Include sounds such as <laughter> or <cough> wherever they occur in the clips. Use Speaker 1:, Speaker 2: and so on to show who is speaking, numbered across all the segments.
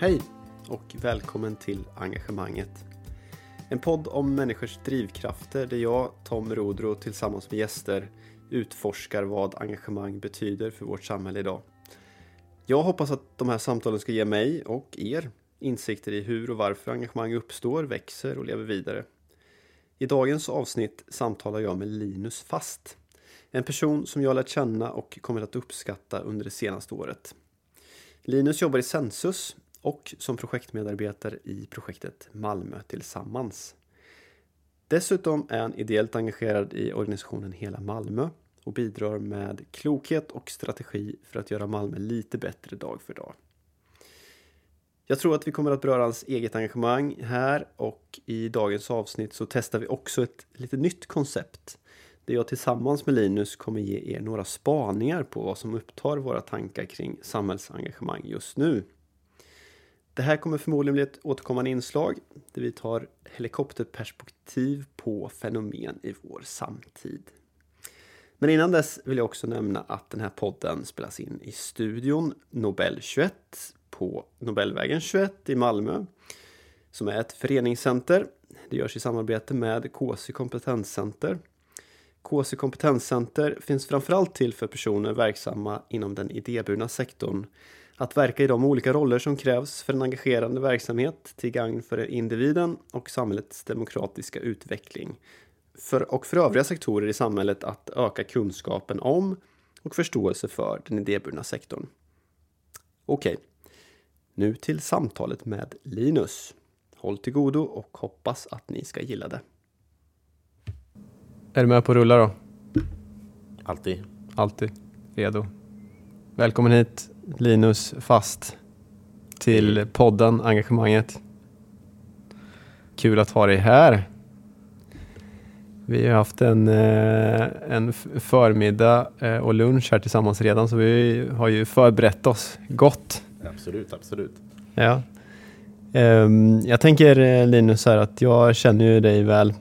Speaker 1: Hej och välkommen till Engagemanget. En podd om människors drivkrafter där jag, Tom Rodro, tillsammans med gäster utforskar vad engagemang betyder för vårt samhälle idag. Jag hoppas att de här samtalen ska ge mig och er insikter i hur och varför engagemang uppstår, växer och lever vidare. I dagens avsnitt samtalar jag med Linus Fast. En person som jag lärt känna och kommit att uppskatta under det senaste året. Linus jobbar i Sensus och som projektmedarbetare i projektet Malmö tillsammans. Dessutom är han ideellt engagerad i organisationen Hela Malmö och bidrar med klokhet och strategi för att göra Malmö lite bättre dag för dag. Jag tror att vi kommer att beröra hans eget engagemang här och i dagens avsnitt så testar vi också ett lite nytt koncept där jag tillsammans med Linus kommer ge er några spaningar på vad som upptar våra tankar kring samhällsengagemang just nu. Det här kommer förmodligen bli ett återkommande inslag där vi tar helikopterperspektiv på fenomen i vår samtid. Men innan dess vill jag också nämna att den här podden spelas in i studion Nobel 21 på Nobelvägen 21 i Malmö som är ett föreningscenter. Det görs i samarbete med KC Kompetenscenter. KC Kompetenscenter finns framförallt till för personer verksamma inom den idéburna sektorn att verka i de olika roller som krävs för en engagerande verksamhet till gagn för individen och samhällets demokratiska utveckling. För, och för övriga sektorer i samhället att öka kunskapen om och förståelse för den idéburna sektorn. Okej, nu till samtalet med Linus. Håll till godo och hoppas att ni ska gilla det. Är du med på rulla då?
Speaker 2: Alltid.
Speaker 1: Alltid. Redo. Välkommen hit Linus Fast till podden Engagemanget. Kul att ha dig här. Vi har haft en, eh, en förmiddag eh, och lunch här tillsammans redan så vi har ju förberett oss gott.
Speaker 2: Absolut, absolut.
Speaker 1: Ja. Ehm, jag tänker eh, Linus här att jag känner ju dig väl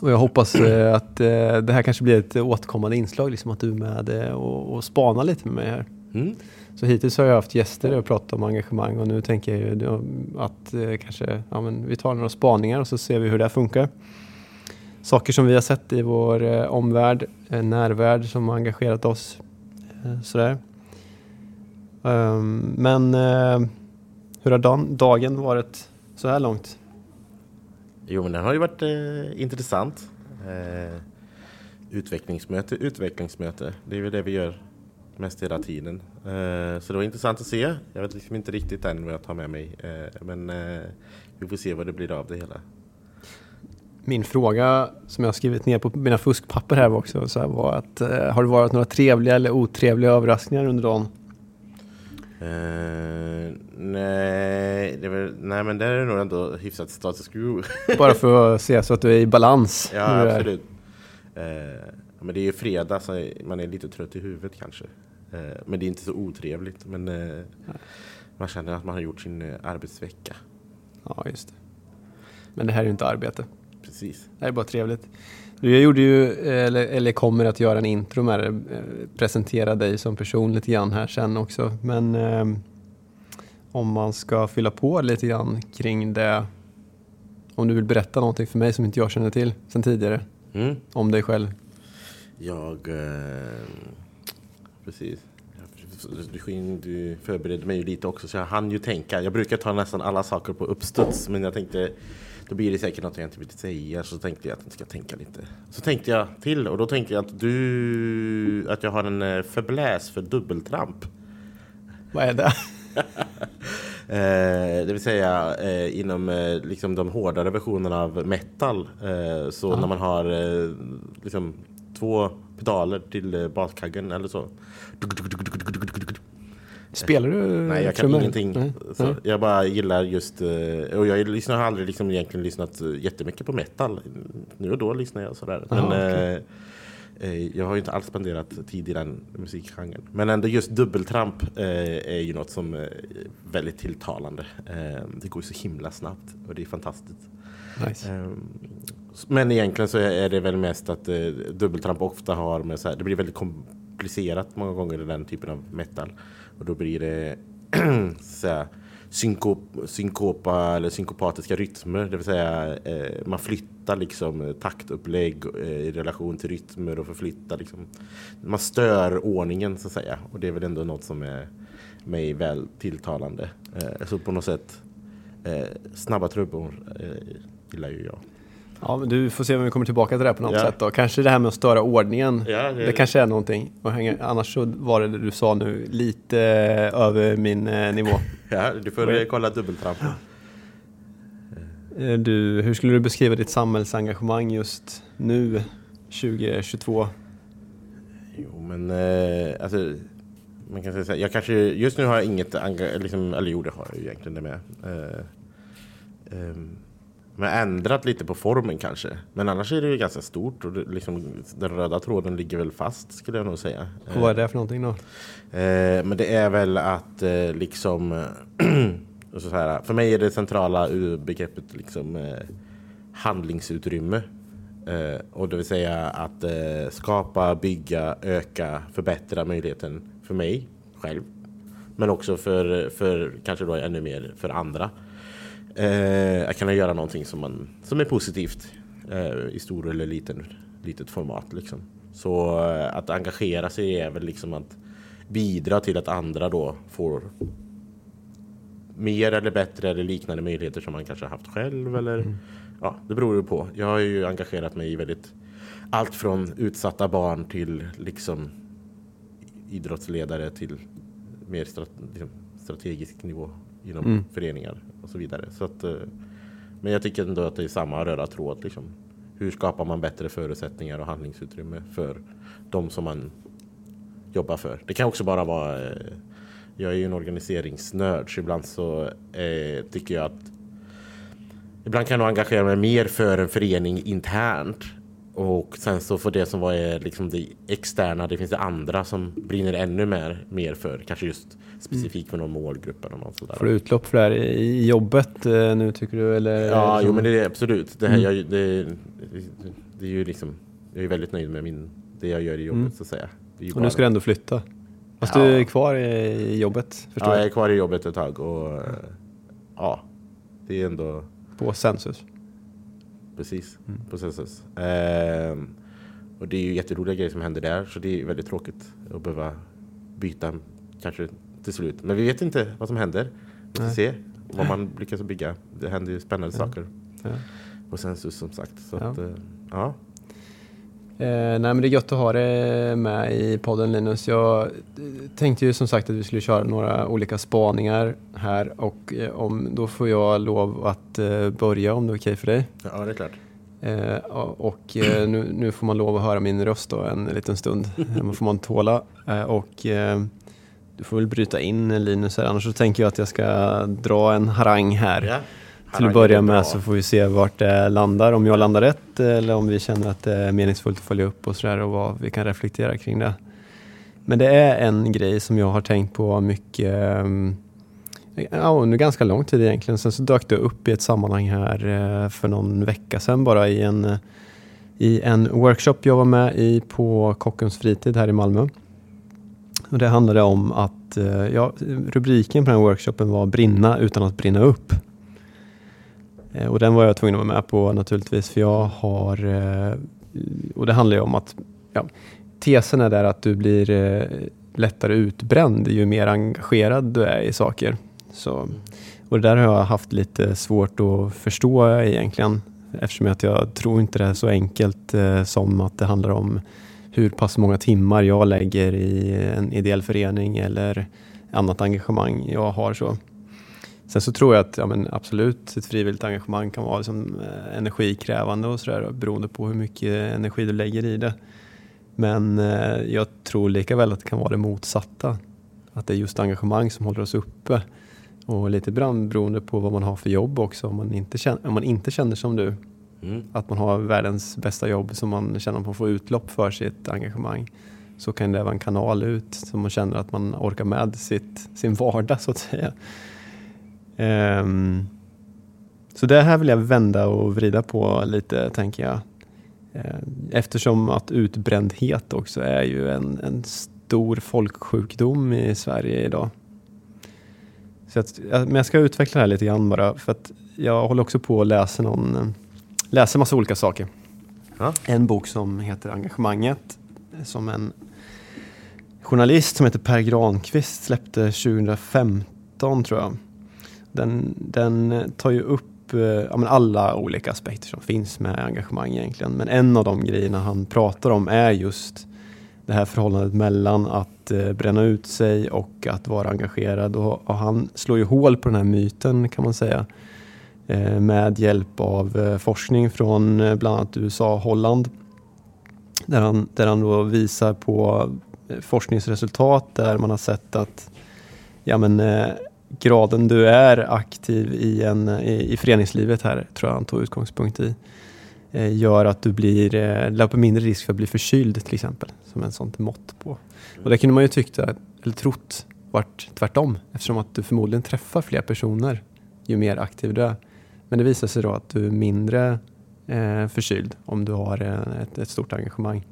Speaker 1: och jag hoppas att det här kanske blir ett återkommande inslag, liksom att du är med och, och spanar lite med mig här. Mm. Så hittills har jag haft gäster och pratat om engagemang och nu tänker jag att eh, kanske ja, men vi tar några spaningar och så ser vi hur det funkar. Saker som vi har sett i vår eh, omvärld, eh, närvärld som har engagerat oss. Eh, sådär. Um, men eh, hur har dan, dagen varit så här långt?
Speaker 2: Jo, men den har ju varit eh, intressant. Eh, utvecklingsmöte, utvecklingsmöte. Det är ju det vi gör mest hela tiden. Eh, så det var intressant att se. Jag vet liksom inte riktigt än vad jag tar med mig. Eh, men eh, vi får se vad det blir av det hela.
Speaker 1: Min fråga som jag skrivit ner på mina fuskpapper här också så här var att har det varit några trevliga eller otrevliga överraskningar under dagen?
Speaker 2: Uh, nej, väl, nej, men där är det nog ändå hyfsat status quo.
Speaker 1: Bara för att <laughs> se så att du är i balans.
Speaker 2: Ja, absolut. Uh, men det är ju fredag så man är lite trött i huvudet kanske. Eh, men det är inte så otrevligt. Men eh, man känner att man har gjort sin eh, arbetsvecka.
Speaker 1: Ja, just det. Men det här är ju inte arbete.
Speaker 2: Precis.
Speaker 1: Det här är bara trevligt. Du gjorde ju, eller, eller kommer att göra en intro med det, presentera dig som person lite grann här sen också. Men eh, om man ska fylla på lite grann kring det, om du vill berätta någonting för mig som inte jag känner till sen tidigare, mm. om dig själv.
Speaker 2: Jag... Eh, precis. Du förberedde mig ju lite också så jag hann ju tänka. Jag brukar ta nästan alla saker på uppstuds men jag tänkte då blir det säkert något jag inte vill säga så tänkte jag att jag ska tänka lite. Så tänkte jag till och då tänkte jag att du att jag har en eh, förbläs för dubbeltramp.
Speaker 1: Vad är det? <laughs>
Speaker 2: eh, det vill säga eh, inom eh, liksom de hårdare versionerna av metal. Eh, så ah. när man har eh, liksom två pedaler till eh, baskaggen eller så.
Speaker 1: Spelar du
Speaker 2: Nej, jag kan trummor? ingenting. Nej. Nej. Jag bara gillar just... Eh, och jag lyssnar, har aldrig liksom egentligen lyssnat eh, jättemycket på metal. Nu och då lyssnar jag sådär. Men, okay. eh, jag har ju inte alls spenderat tid i den musikgenren. Men ändå just dubbeltramp eh, är ju något som är väldigt tilltalande. Eh, det går ju så himla snabbt och det är fantastiskt.
Speaker 1: Nice.
Speaker 2: Men egentligen så är det väl mest att eh, dubbeltramp ofta har med så här, det blir väldigt komplicerat många gånger i den typen av metal. Och då blir det <clears throat> så här, synkop, synkopa eller synkopatiska rytmer. Det vill säga eh, man flyttar liksom eh, taktupplägg eh, i relation till rytmer och förflyttar liksom. Man stör ordningen så att säga. Och det är väl ändå något som är mig väl tilltalande. Eh, så på något sätt eh, snabba trubbor eh, gillar ju jag.
Speaker 1: Ja, men du får se om vi kommer tillbaka till det på något ja. sätt då. Kanske det här med att störa ordningen. Ja, det, det kanske är någonting. Annars så var det, det du sa nu lite över min eh, nivå. <laughs>
Speaker 2: Ja, du får Men, kolla dubbeltrampen.
Speaker 1: Eh, du, hur skulle du beskriva ditt samhällsengagemang just nu, 2022?
Speaker 2: Jo, men eh, alltså, man kan säga så här, jag kanske, just nu har jag inget, liksom, eller jo det har jag ju egentligen det med. Eh, eh, men ändrat lite på formen kanske. Men annars är det ju ganska stort och det, liksom, den röda tråden ligger väl fast skulle jag nog säga.
Speaker 1: Och vad är det för någonting då?
Speaker 2: Eh, men det är väl att eh, liksom <clears throat> så här, för mig är det centrala begreppet liksom eh, handlingsutrymme. Eh, och det vill säga att eh, skapa, bygga, öka, förbättra möjligheten för mig själv. Men också för, för kanske då ännu mer för andra. Eh, att kunna göra någonting som, man, som är positivt eh, i stor eller liten, litet format. Liksom. Så eh, att engagera sig är väl liksom att bidra till att andra då får mer eller bättre eller liknande möjligheter som man kanske haft själv. Eller, mm. ja, det beror ju på. Jag har ju engagerat mig i väldigt allt från utsatta barn till liksom idrottsledare till mer strat, liksom, strategisk nivå inom mm. föreningar och så vidare. Så att, eh, men jag tycker ändå att det är samma röda tråd. Liksom. Hur skapar man bättre förutsättningar och handlingsutrymme för de som man jobbar för? Det kan också bara vara eh, jag är ju en organiseringsnörd så ibland så eh, tycker jag att ibland kan jag engagera mig mer för en förening internt och sen så får det som var liksom det externa, det finns det andra som brinner ännu mer, mer för, kanske just specifikt för någon målgrupp eller något sådär.
Speaker 1: Får du utlopp för det här i jobbet eh, nu tycker du? Eller
Speaker 2: ja, liksom... jo men det är absolut. Det, här, mm. jag, det, det, är ju liksom, jag är väldigt nöjd med min, det jag gör i jobbet mm. så att säga.
Speaker 1: Och nu ska du ändå flytta? Fast ja. du är kvar i jobbet?
Speaker 2: Ja, jag är kvar i jobbet ett tag och ja, det är ändå...
Speaker 1: På Sensus?
Speaker 2: Precis, mm. på Sensus. Ehm, och det är ju jätteroliga grejer som händer där så det är väldigt tråkigt att behöva byta kanske till slut. Men vi vet inte vad som händer. Vi får se vad man lyckas bygga. Det händer ju spännande ja. saker ja. på Sensus som sagt. Så ja. Att, eh, ja.
Speaker 1: Eh, nej men det är gött att ha det med i podden Linus. Jag tänkte ju som sagt att vi skulle köra några olika spaningar här och eh, om, då får jag lov att eh, börja om det är okej okay för dig.
Speaker 2: Ja, det är klart.
Speaker 1: Eh, och eh, nu, nu, får man lov att höra min röst då en liten stund. <laughs> Man får man tåla. Eh, och du får väl bryta in Linus här, annars så tänker jag att jag ska dra en harang här. Ja. Till att börja med så får vi se vart det landar, om jag landar rätt eller om vi känner att det är meningsfullt att följa upp och sådär och vad vi kan reflektera kring det. Men det är en grej som jag har tänkt på mycket, ehm, ja, under ganska lång tid egentligen. Sen så dök det upp i ett sammanhang här eh, för någon vecka sedan bara i en, i en workshop jag var med i på Kockums fritid här i Malmö. Och det handlade om att, eh, ja, rubriken på den workshopen var Brinna utan att brinna upp. Eh, och den var jag tvungen att vara med på naturligtvis för jag har, eh, och det handlar ju om att ja, tesen är där att du blir eh, lättare utbränd ju mer engagerad du är i saker. Så, och det där har jag haft lite svårt att förstå egentligen eftersom att jag tror inte det är så enkelt eh, som att det handlar om hur pass många timmar jag lägger i en ideell förening eller annat engagemang jag har. så. Sen så tror jag att ja, men absolut ett frivilligt engagemang kan vara liksom, eh, energikrävande och sådär beroende på hur mycket energi du lägger i det. Men eh, jag tror lika väl att det kan vara det motsatta. Att det är just engagemang som håller oss uppe. Och lite ibland beroende på vad man har för jobb också. Om man inte känner, om man inte känner som du, mm. att man har världens bästa jobb som man känner att man får utlopp för sitt engagemang så kan det vara en kanal ut som man känner att man orkar med sitt, sin vardag så att säga. Um, så det här vill jag vända och vrida på lite, tänker jag. Ehm, eftersom att utbrändhet också är ju en, en stor folksjukdom i Sverige idag. Så att, men jag ska utveckla det här lite grann bara, för att jag håller också på att läsa någon, läser massa olika saker. Ja. En bok som heter Engagemanget, som en journalist som heter Per Granqvist släppte 2015 tror jag. Den, den tar ju upp eh, ja, alla olika aspekter som finns med engagemang egentligen. Men en av de grejerna han pratar om är just det här förhållandet mellan att eh, bränna ut sig och att vara engagerad. Och, och, han slår ju hål på den här myten kan man säga Eh, med hjälp av eh, forskning från eh, bland annat USA och Holland. Där han, där han då visar på forskningsresultat där man har sett att ja, men, graden du är aktiv i, en, i, i föreningslivet här, tror jag han tog utgångspunkt i, gör att du blir, löper mindre risk för att bli förkyld till exempel, som en sånt mått på. Och det kunde man ju tyckt, eller trott, vart tvärtom, eftersom att du förmodligen träffar fler personer ju mer aktiv du är. Men det visar sig då att du är mindre eh, förkyld om du har eh, ett, ett, stort engagemang.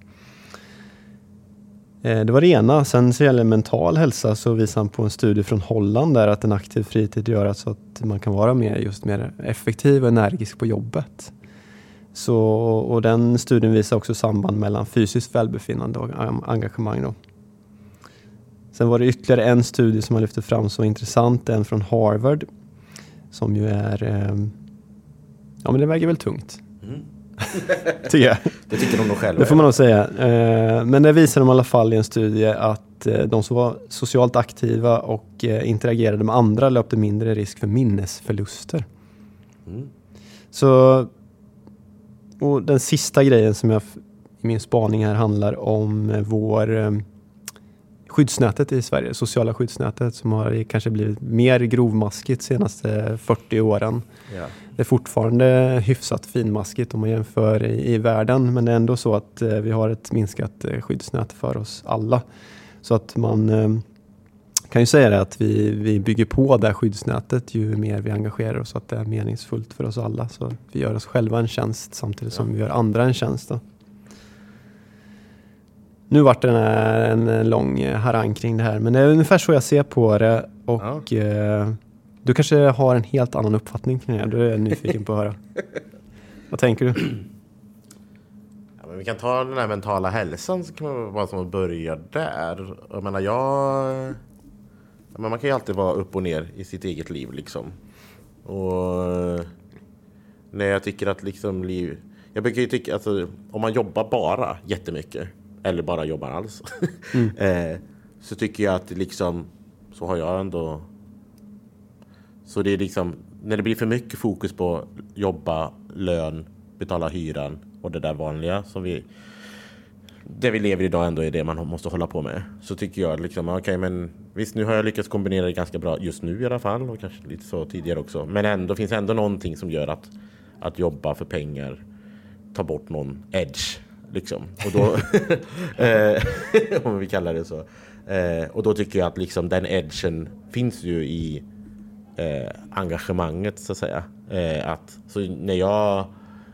Speaker 1: Eh, det var det ena. Sen så gäller det mental hälsa så visar han på en studie från Holland där att en aktiv fritid gör så alltså att man kan vara mer, just mer effektiv och energisk på jobbet. Så, och den studien visar också samband mellan fysiskt välbefinnande och engagemang. Då. Sen var det ytterligare en studie som man lyfte fram som var intressant, en från Harvard. Som ju är, eh, ja men det väger väl tungt. Mm. <laughs> tycker jag.
Speaker 2: Det tycker de nog själva.
Speaker 1: Det får man nog säga. Eh, men det visar de i alla fall i en studie att eh, de som var socialt aktiva och eh, interagerade med andra löpte mindre risk för minnesförluster. Mm. Så och den sista grejen som jag i min spaning här handlar om vår skyddsnätet i Sverige, sociala skyddsnätet som har kanske blivit mer grovmaskigt de senaste 40 åren. Ja. Det är fortfarande hyfsat finmaskigt om man jämför i, i världen men det är ändå så att eh, vi har ett minskat eh, skyddsnät för oss alla. Så att man eh, kan ju säga det att vi, vi bygger på det skyddsnätet ju mer vi engagerar oss, att det är meningsfullt för oss alla. Så vi gör oss själva en tjänst samtidigt som ja. vi gör andra en tjänst. Då. Nu vart det en, en lång harang kring det här, men det är ungefär så jag ser på det. Och ja. eh, du kanske har en helt annan uppfattning kring det. Du är nyfiken på att höra. Vad tänker du? <clears throat>
Speaker 2: Ja, men vi kan ta den här mentala hälsan så kan man bara som börja där. Jag menar, jag men man kan ju alltid vara upp och ner i sitt eget liv liksom. Och när jag tycker att liksom liv... Jag brukar ju tycka alltså, om man jobbar bara jättemycket, eller bara jobbar alls, <laughs> mm. eh, så tycker jag att liksom, så har jag ändå... Så det är liksom, när det blir för mycket fokus på jobba, lön, betala hyran och det där vanliga som vi det vi lever idag ändå är det man måste hålla på med. Så tycker jag liksom, okej okay, men visst nu har jag lyckats kombinera det ganska bra just nu i alla fall och kanske lite så tidigare också. Men ändå finns ändå någonting som gör att, att jobba för pengar tar bort någon edge liksom. Och då, <laughs> eh, <laughs> om vi kallar det så. Eh, och då tycker jag att liksom den edgen finns ju i eh, engagemanget så att säga. Eh, att, så när jag,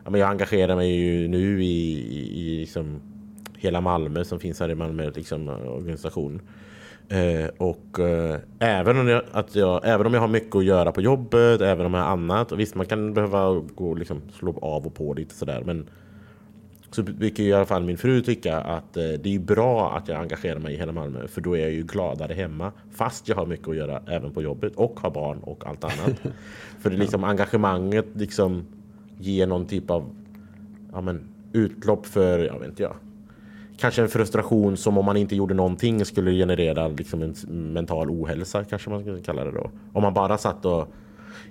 Speaker 2: ja, men jag engagerar mig ju nu i, i, i liksom hela Malmö som finns här i Malmö liksom, organisation. Eh, och eh, även, om jag, att jag, även om jag har mycket att göra på jobbet, även om jag har annat. Och visst, man kan behöva gå liksom, slå av och på lite sådär. Men så brukar i alla fall min fru tycka att eh, det är bra att jag engagerar mig i hela Malmö. För då är jag ju gladare hemma. Fast jag har mycket att göra även på jobbet och har barn och allt annat. <laughs> för det liksom, engagemanget liksom ger någon typ av ja, men, utlopp för, jag vet inte jag kanske en frustration som om man inte gjorde någonting skulle generera liksom en mental ohälsa kanske man skulle kalla det då. Om man bara satt och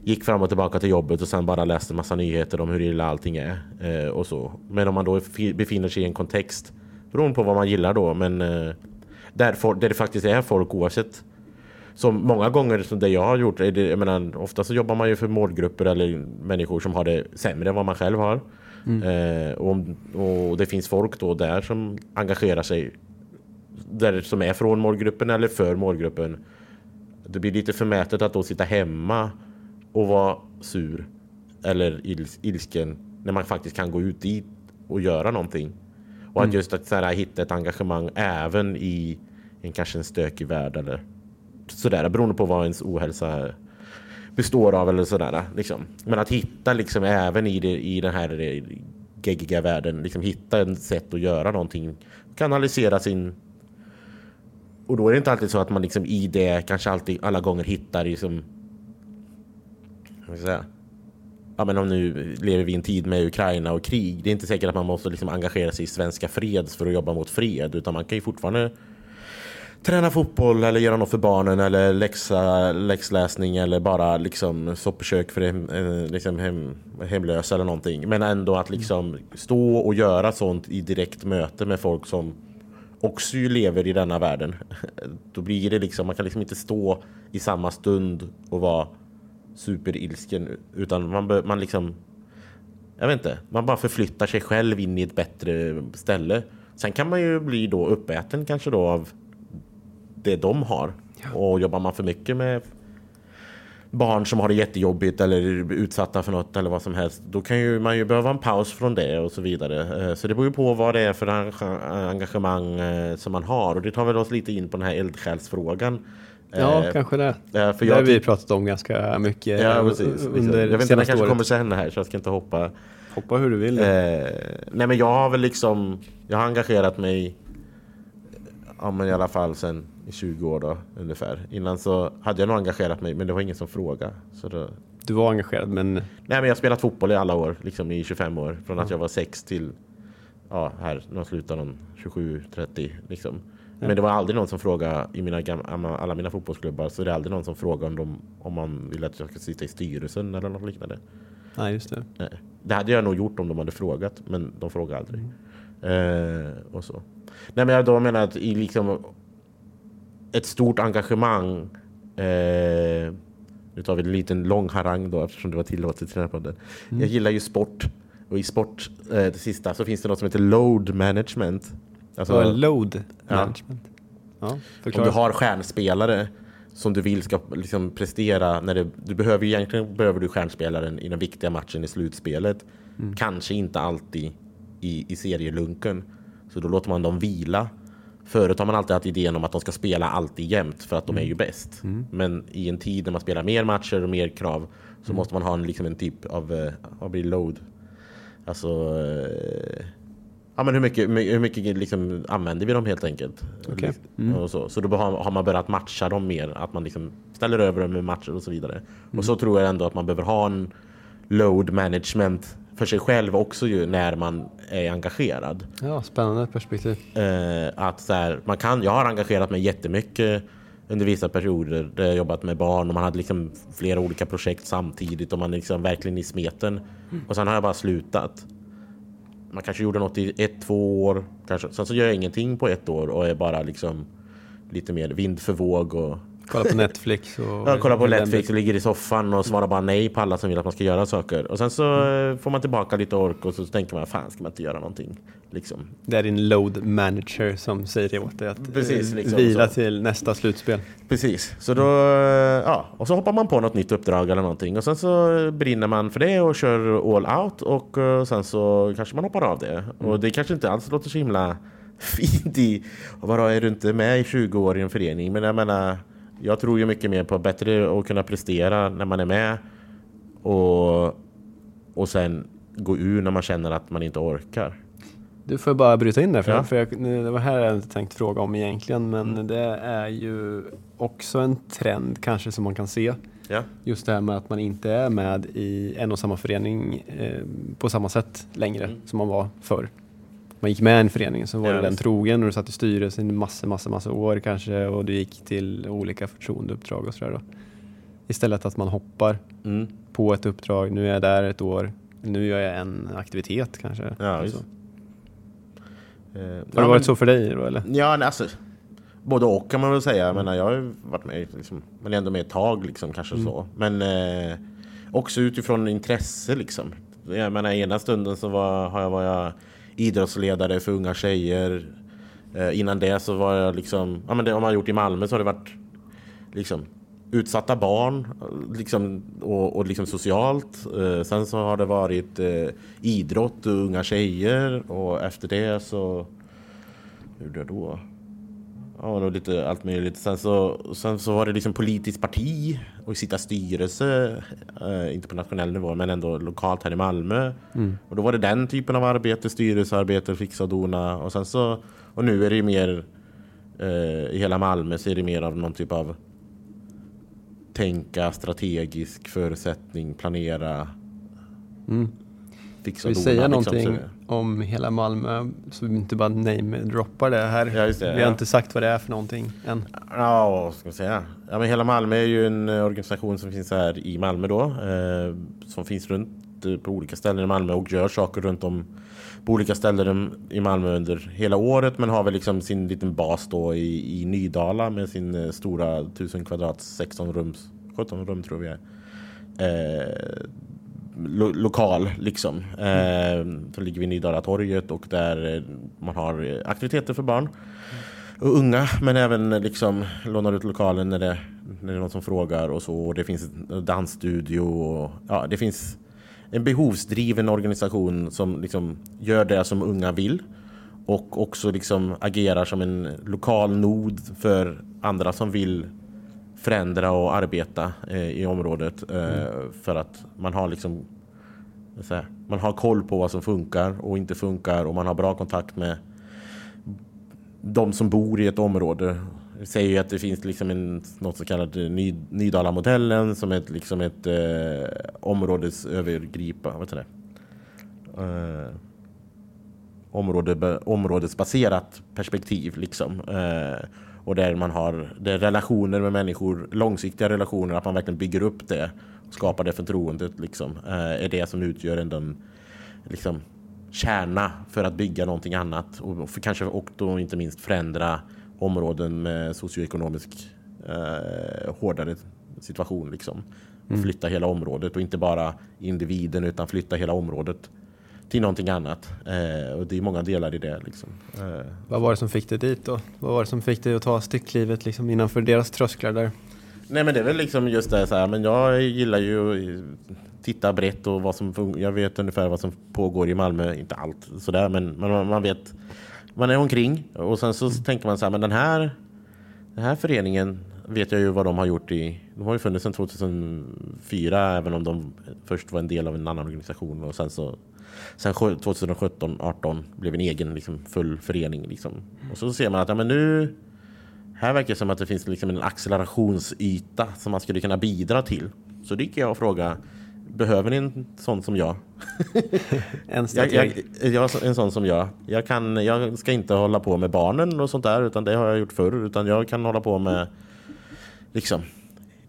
Speaker 2: gick fram och tillbaka till jobbet och sen bara läste massa nyheter om hur illa allting är eh, och så. Men om man då befinner sig i en kontext beroende på vad man gillar då, men eh, där, for, där det faktiskt är folk oavsett som många gånger som det jag har gjort, är det, jag menar, ofta så jobbar man ju för målgrupper eller människor som har det sämre än vad man själv har. Mm. Eh, och, och, det finns folk då där som engagerar sig där som är från målgruppen eller för målgruppen. Det blir lite förmätet att då sitta hemma och vara sur eller ils, ilsken när man faktiskt kan gå ut dit och göra någonting. Och mm. att just att så här, hitta ett engagemang även i en kanske en stökig värld eller sådär beroende på vad ens ohälsa består av eller sådär. Liksom. Men att hitta liksom även i, det, i den här geggiga världen, liksom hitta ett sätt att göra någonting. Kanalisera sin... Och då är det inte alltid så att man liksom i det kanske alltid alla gånger hittar liksom... Vad ska jag säga? Ja men om nu lever vi i en tid med Ukraina och krig. Det är inte säkert att man måste liksom engagera sig i Svenska Freds för att jobba mot fred. Utan man kan ju fortfarande träna fotboll eller göra något för barnen eller läxa, läxläsning eller bara liksom soppkök för hem, eh, liksom hem, hemlösa eller någonting. Men ändå att liksom stå och göra sånt i direkt möte med folk som också ju lever i denna världen. <laughs> Då blir det liksom, man kan liksom inte stå i samma stund och vara superilsken utan man, man liksom jag vet inte, man bara förflyttar sig själv in i ett bättre ställe. Sen kan man ju bli då uppäten kanske då av det de har. Ja. Och jobbar man för mycket med barn som har det jättejobbigt eller utsatta för något eller vad som helst. Då kan ju man ju behöva en paus från det och så vidare. Eh, så det beror ju på vad det är för engagemang eh, som man har. Och det tar väl oss lite in på den här eldsjälsfrågan.
Speaker 1: Ja, eh, kanske det. för det har vi pratat om ganska mycket
Speaker 2: ja, precis, under Jag vet inte, det kanske året. kommer sen här så jag ska inte hoppa.
Speaker 1: Hoppa hur du vill.
Speaker 2: Eh, nej men jag har väl liksom, jag har engagerat mig ja men i alla fall sen i 20 år då ungefär. Innan så hade jag nog engagerat mig men det var ingen som frågade. Så då...
Speaker 1: Du var engagerad men?
Speaker 2: Nej men jag har spelat fotboll i alla år, liksom i 25 år. Från att jag var 6 till, ja här, när jag slutade någon 27-30 liksom. Men det var aldrig någon som frågade i mina gamla, alla mina fotbollsklubbar så det är aldrig någon som frågar om, de, om man vill att jag ska sitta i styrelsen eller något liknande.
Speaker 1: Nej, just det.
Speaker 2: Nej. Det hade jag nog gjort om de hade frågat, men de frågade aldrig. Mm. Eh, och så. Nej, men jag då menar att i liksom ett stort engagemang. Eh, nu tar vi en liten lång harang då eftersom det var tillåtet i den här podden. Mm. Jag gillar ju sport. Och i sport, eh, det sista, så finns det något som heter load management.
Speaker 1: Alltså, load management? Ja.
Speaker 2: Ja, Om du har stjärnspelare som du vill ska liksom prestera. När det, du behöver egentligen behöver du stjärnspelaren i den viktiga matchen i slutspelet. Mm. Kanske inte alltid i, i serielunken. Så då låter man dem vila. Förut har man alltid haft idén om att de ska spela alltid jämt för att de är ju mm. bäst. Mm. Men i en tid när man spelar mer matcher och mer krav så mm. måste man ha en, liksom en typ av, uh, vad blir load? Alltså, uh, ja men hur mycket, hur mycket liksom använder vi dem helt enkelt?
Speaker 1: Okay. Mm.
Speaker 2: Och så så då har, har, man börjat matcha dem mer, att man liksom ställer över dem med matcher och så vidare. Och så tror jag ändå att man behöver ha en load management för sig själv också ju när man är engagerad.
Speaker 1: Ja, spännande perspektiv.
Speaker 2: Eh, att så här, man kan, jag har engagerat mig jättemycket under vissa perioder där jag jobbat med barn och man hade liksom flera olika projekt samtidigt och man är liksom verkligen i smeten. Mm. Och sen har jag bara slutat. Man kanske gjorde något i ett, två år. Kanske. Sen så gör jag ingenting på ett år och är bara liksom lite mer vind för våg och
Speaker 1: Kolla på Netflix. Och
Speaker 2: ja, kolla på Netflix och ligger i soffan och svarar bara nej på alla som vill att man ska göra saker. Och sen så mm. får man tillbaka lite ork och så tänker man, fan ska man inte göra någonting? Liksom.
Speaker 1: Det är din load manager som säger det åt dig att
Speaker 2: Precis,
Speaker 1: eh,
Speaker 2: liksom,
Speaker 1: vila så. till nästa slutspel.
Speaker 2: Precis, så då, ja, och så hoppar man på något nytt uppdrag eller någonting och sen så brinner man för det och kör all out och eh, sen så kanske man hoppar av det. Mm. Och det kanske inte alls låter så himla <laughs> fint i, vadå är du inte med i 20 år i en förening? Men jag menar jag tror ju mycket mer på bättre att kunna prestera när man är med och, och sen gå ur när man känner att man inte orkar.
Speaker 1: Du får bara bryta in där, för, ja. för jag, det var här jag inte tänkt fråga om egentligen, men mm. det är ju också en trend kanske som man kan se.
Speaker 2: Ja.
Speaker 1: Just det här med att man inte är med i en och samma förening eh, på samma sätt längre mm. som man var förr man gick med i en förening så var ja, du den trogen och du satt i styrelsen i massor, massor, massor år kanske och du gick till olika förtroendeuppdrag och sådär då. Istället att man hoppar mm. på ett uppdrag, nu är jag där ett år, nu gör jag en aktivitet kanske.
Speaker 2: Ja,
Speaker 1: just. Uh, har det varit men, så för dig då eller?
Speaker 2: Ja, alltså både och kan man väl säga. Jag menar, jag har varit med, liksom, men ändå med ett tag liksom kanske mm. så. Men eh, också utifrån intresse liksom. Jag menar ena stunden så var, har jag, var jag idrottsledare för unga tjejer. Eh, innan det så var jag liksom, ja men det har man gjort i Malmö så har det varit liksom utsatta barn liksom, och, och liksom socialt. Eh, sen så har det varit eh, idrott och unga tjejer och efter det så... Hur gjorde jag då? Ja, och lite allt möjligt. Sen så, sen så var det liksom politiskt parti och sitta styrelse, eh, inte på nationell nivå, men ändå lokalt här i Malmö. Mm. Och då var det den typen av arbete, styrelsearbete, fixa och dona. Och sen så, och nu är det ju mer eh, i hela Malmö så är det mer av någon typ av tänka strategisk förutsättning, planera.
Speaker 1: Mm. Fixa vi säga liksom, någonting om hela Malmö så vi inte bara name-droppar det här? Ja, det, vi har ja. inte sagt vad det är för någonting än.
Speaker 2: Ja, vad ska man säga? Ja, men hela Malmö är ju en organisation som finns här i Malmö då. Eh, som finns runt eh, på olika ställen i Malmö och gör saker runt om på olika ställen i Malmö under hela året men har väl liksom sin liten bas då i, i Nydala med sin eh, stora 1000 kvadrat 16 rums 17 rum tror vi är. Eh, lo lokal liksom. Eh, så ligger vi i Nydala torget och där eh, man har eh, aktiviteter för barn och unga men även eh, liksom lånar ut lokalen när det, när det är någon som frågar och så. Och det finns en dansstudio och ja, det finns en behovsdriven organisation som liksom gör det som unga vill och också liksom agerar som en lokal nod för andra som vill förändra och arbeta eh, i området eh, mm. för att man har liksom här, man har koll på vad som funkar och inte funkar och man har bra kontakt med de som bor i ett område. Vi säger ju att det finns liksom en, något så kallas eh, Ny, Nydala-modellen som är ett, liksom ett eh, områdesövergripande. Eh, område, områdesbaserat perspektiv liksom. Eh, och där man har det relationer med människor, långsiktiga relationer, att man verkligen bygger upp det och skapar det förtroendet liksom, eh, är det som utgör en den, liksom, kärna för att bygga någonting annat och för kanske och då inte minst förändra områden med socioekonomisk eh, hårdare situation liksom. Och mm. flytta hela området och inte bara individen utan flytta hela området till någonting annat. Eh, och det är många delar i det. Liksom.
Speaker 1: Eh. Vad var det som fick dig dit då? Vad var det som fick dig att ta stycklivet liksom innanför deras trösklar där?
Speaker 2: Nej men det är väl liksom just det så här, men jag gillar ju att titta brett och vad som jag vet ungefär vad som pågår i Malmö, inte allt sådär men man, man vet man är omkring och sen så tänker man så här, men den här den här föreningen vet jag ju vad de har gjort i, de har ju funnits sedan 2004 även om de först var en del av en annan organisation och sen så Sen 2017-18 blev en egen liksom, full förening. Liksom. Och så ser man att ja, men nu här verkar det som att det finns liksom en accelerationsyta som man skulle kunna bidra till. Så det gick jag och frågade Behöver ni en sån som jag? <laughs>
Speaker 1: en jag, jag,
Speaker 2: jag, En sån som jag. Jag, kan, jag ska inte hålla på med barnen och sånt där utan det har jag gjort förr. Utan jag kan hålla på med liksom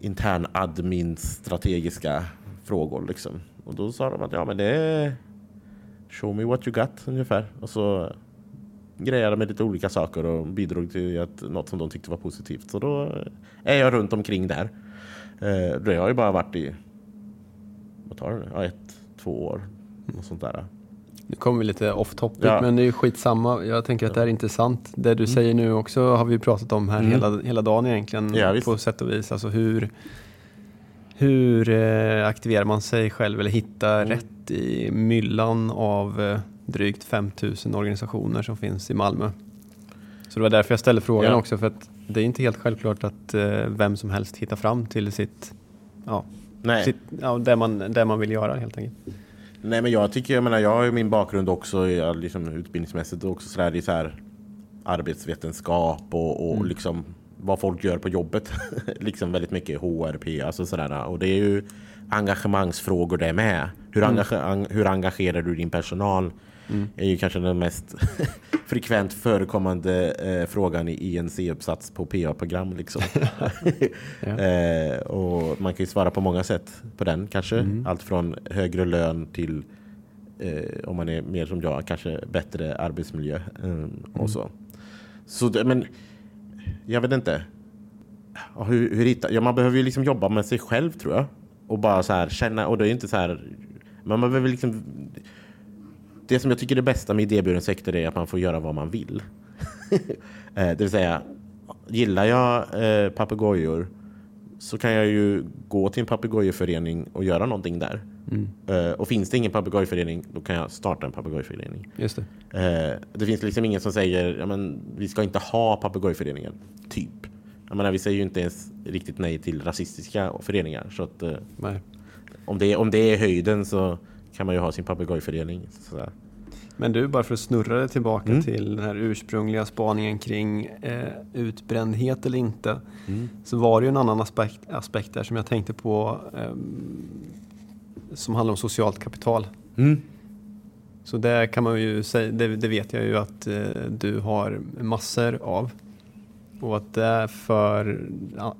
Speaker 2: intern admin strategiska frågor. Liksom. Och då sa de att ja men det show me what you got ungefär. Och så grejade med lite olika saker och bidrog till att något som de tyckte var positivt. Så då är jag runt omkring där. Eh, då har jag ju bara varit i vad tar det? Ja, ett, två år. Och sånt där.
Speaker 1: Nu kommer vi lite off topic, ja. men det är ju skitsamma. Jag tänker att det är intressant. Det du mm. säger nu också har vi pratat om här mm. hela, hela dagen egentligen. Ja, på sätt och vis. Alltså hur, hur eh, aktiverar man sig själv eller hittar mm. rätt i myllan av eh, drygt 5000 organisationer som finns i Malmö. Så det var därför jag ställde frågan ja. också för att det är inte helt självklart att eh, vem som helst hittar fram till sitt, ja, sitt ja, det, man, det man vill göra helt enkelt.
Speaker 2: Nej men jag tycker, jag menar jag har ju min bakgrund också liksom, utbildningsmässigt och också sådär i så här arbetsvetenskap och, och mm. liksom vad folk gör på jobbet. <laughs> liksom väldigt mycket HRP, alltså sådär. Och det är ju engagemangsfrågor det med. Hur, mm. engage, hur engagerar du din personal? Mm. är ju kanske den mest <laughs> frekvent förekommande eh, frågan i en C-uppsats på PA-program. Liksom. <laughs> ja. eh, och man kan ju svara på många sätt på den kanske. Mm. Allt från högre lön till eh, om man är mer som jag, kanske bättre arbetsmiljö eh, och mm. så. Så men jag vet inte. Hur, hur hittar, ja, man behöver ju liksom jobba med sig själv tror jag. Och bara så här känna, och det är inte så här, men man behöver liksom det som jag tycker är det bästa med idéburen sektor är att man får göra vad man vill. <laughs> Eh, det vill säga, gillar jag eh, papegojor så kan jag ju gå till en papegojeförening och göra någonting där. Mm. Uh, och finns det ingen papegojförening, då kan jag starta en papegojförening.
Speaker 1: Just
Speaker 2: det. Uh, det finns liksom ingen som säger, ja men vi ska inte ha papegojföreningen. Typ. Jag menar, vi säger ju inte ens riktigt nej till rasistiska föreningar. Så att, uh, om, det, om det är höjden så kan man ju ha sin papegojförening.
Speaker 1: Men du, bara för att snurra det tillbaka mm. till den här ursprungliga spaningen kring eh, utbrändhet eller inte. Mm. Så var det ju en annan aspekt, aspekt där som jag tänkte på eh, som handlar om socialt kapital. Mm. Så det kan man ju säga, det, det vet jag ju att eh, du har massor av. Och att det för ja,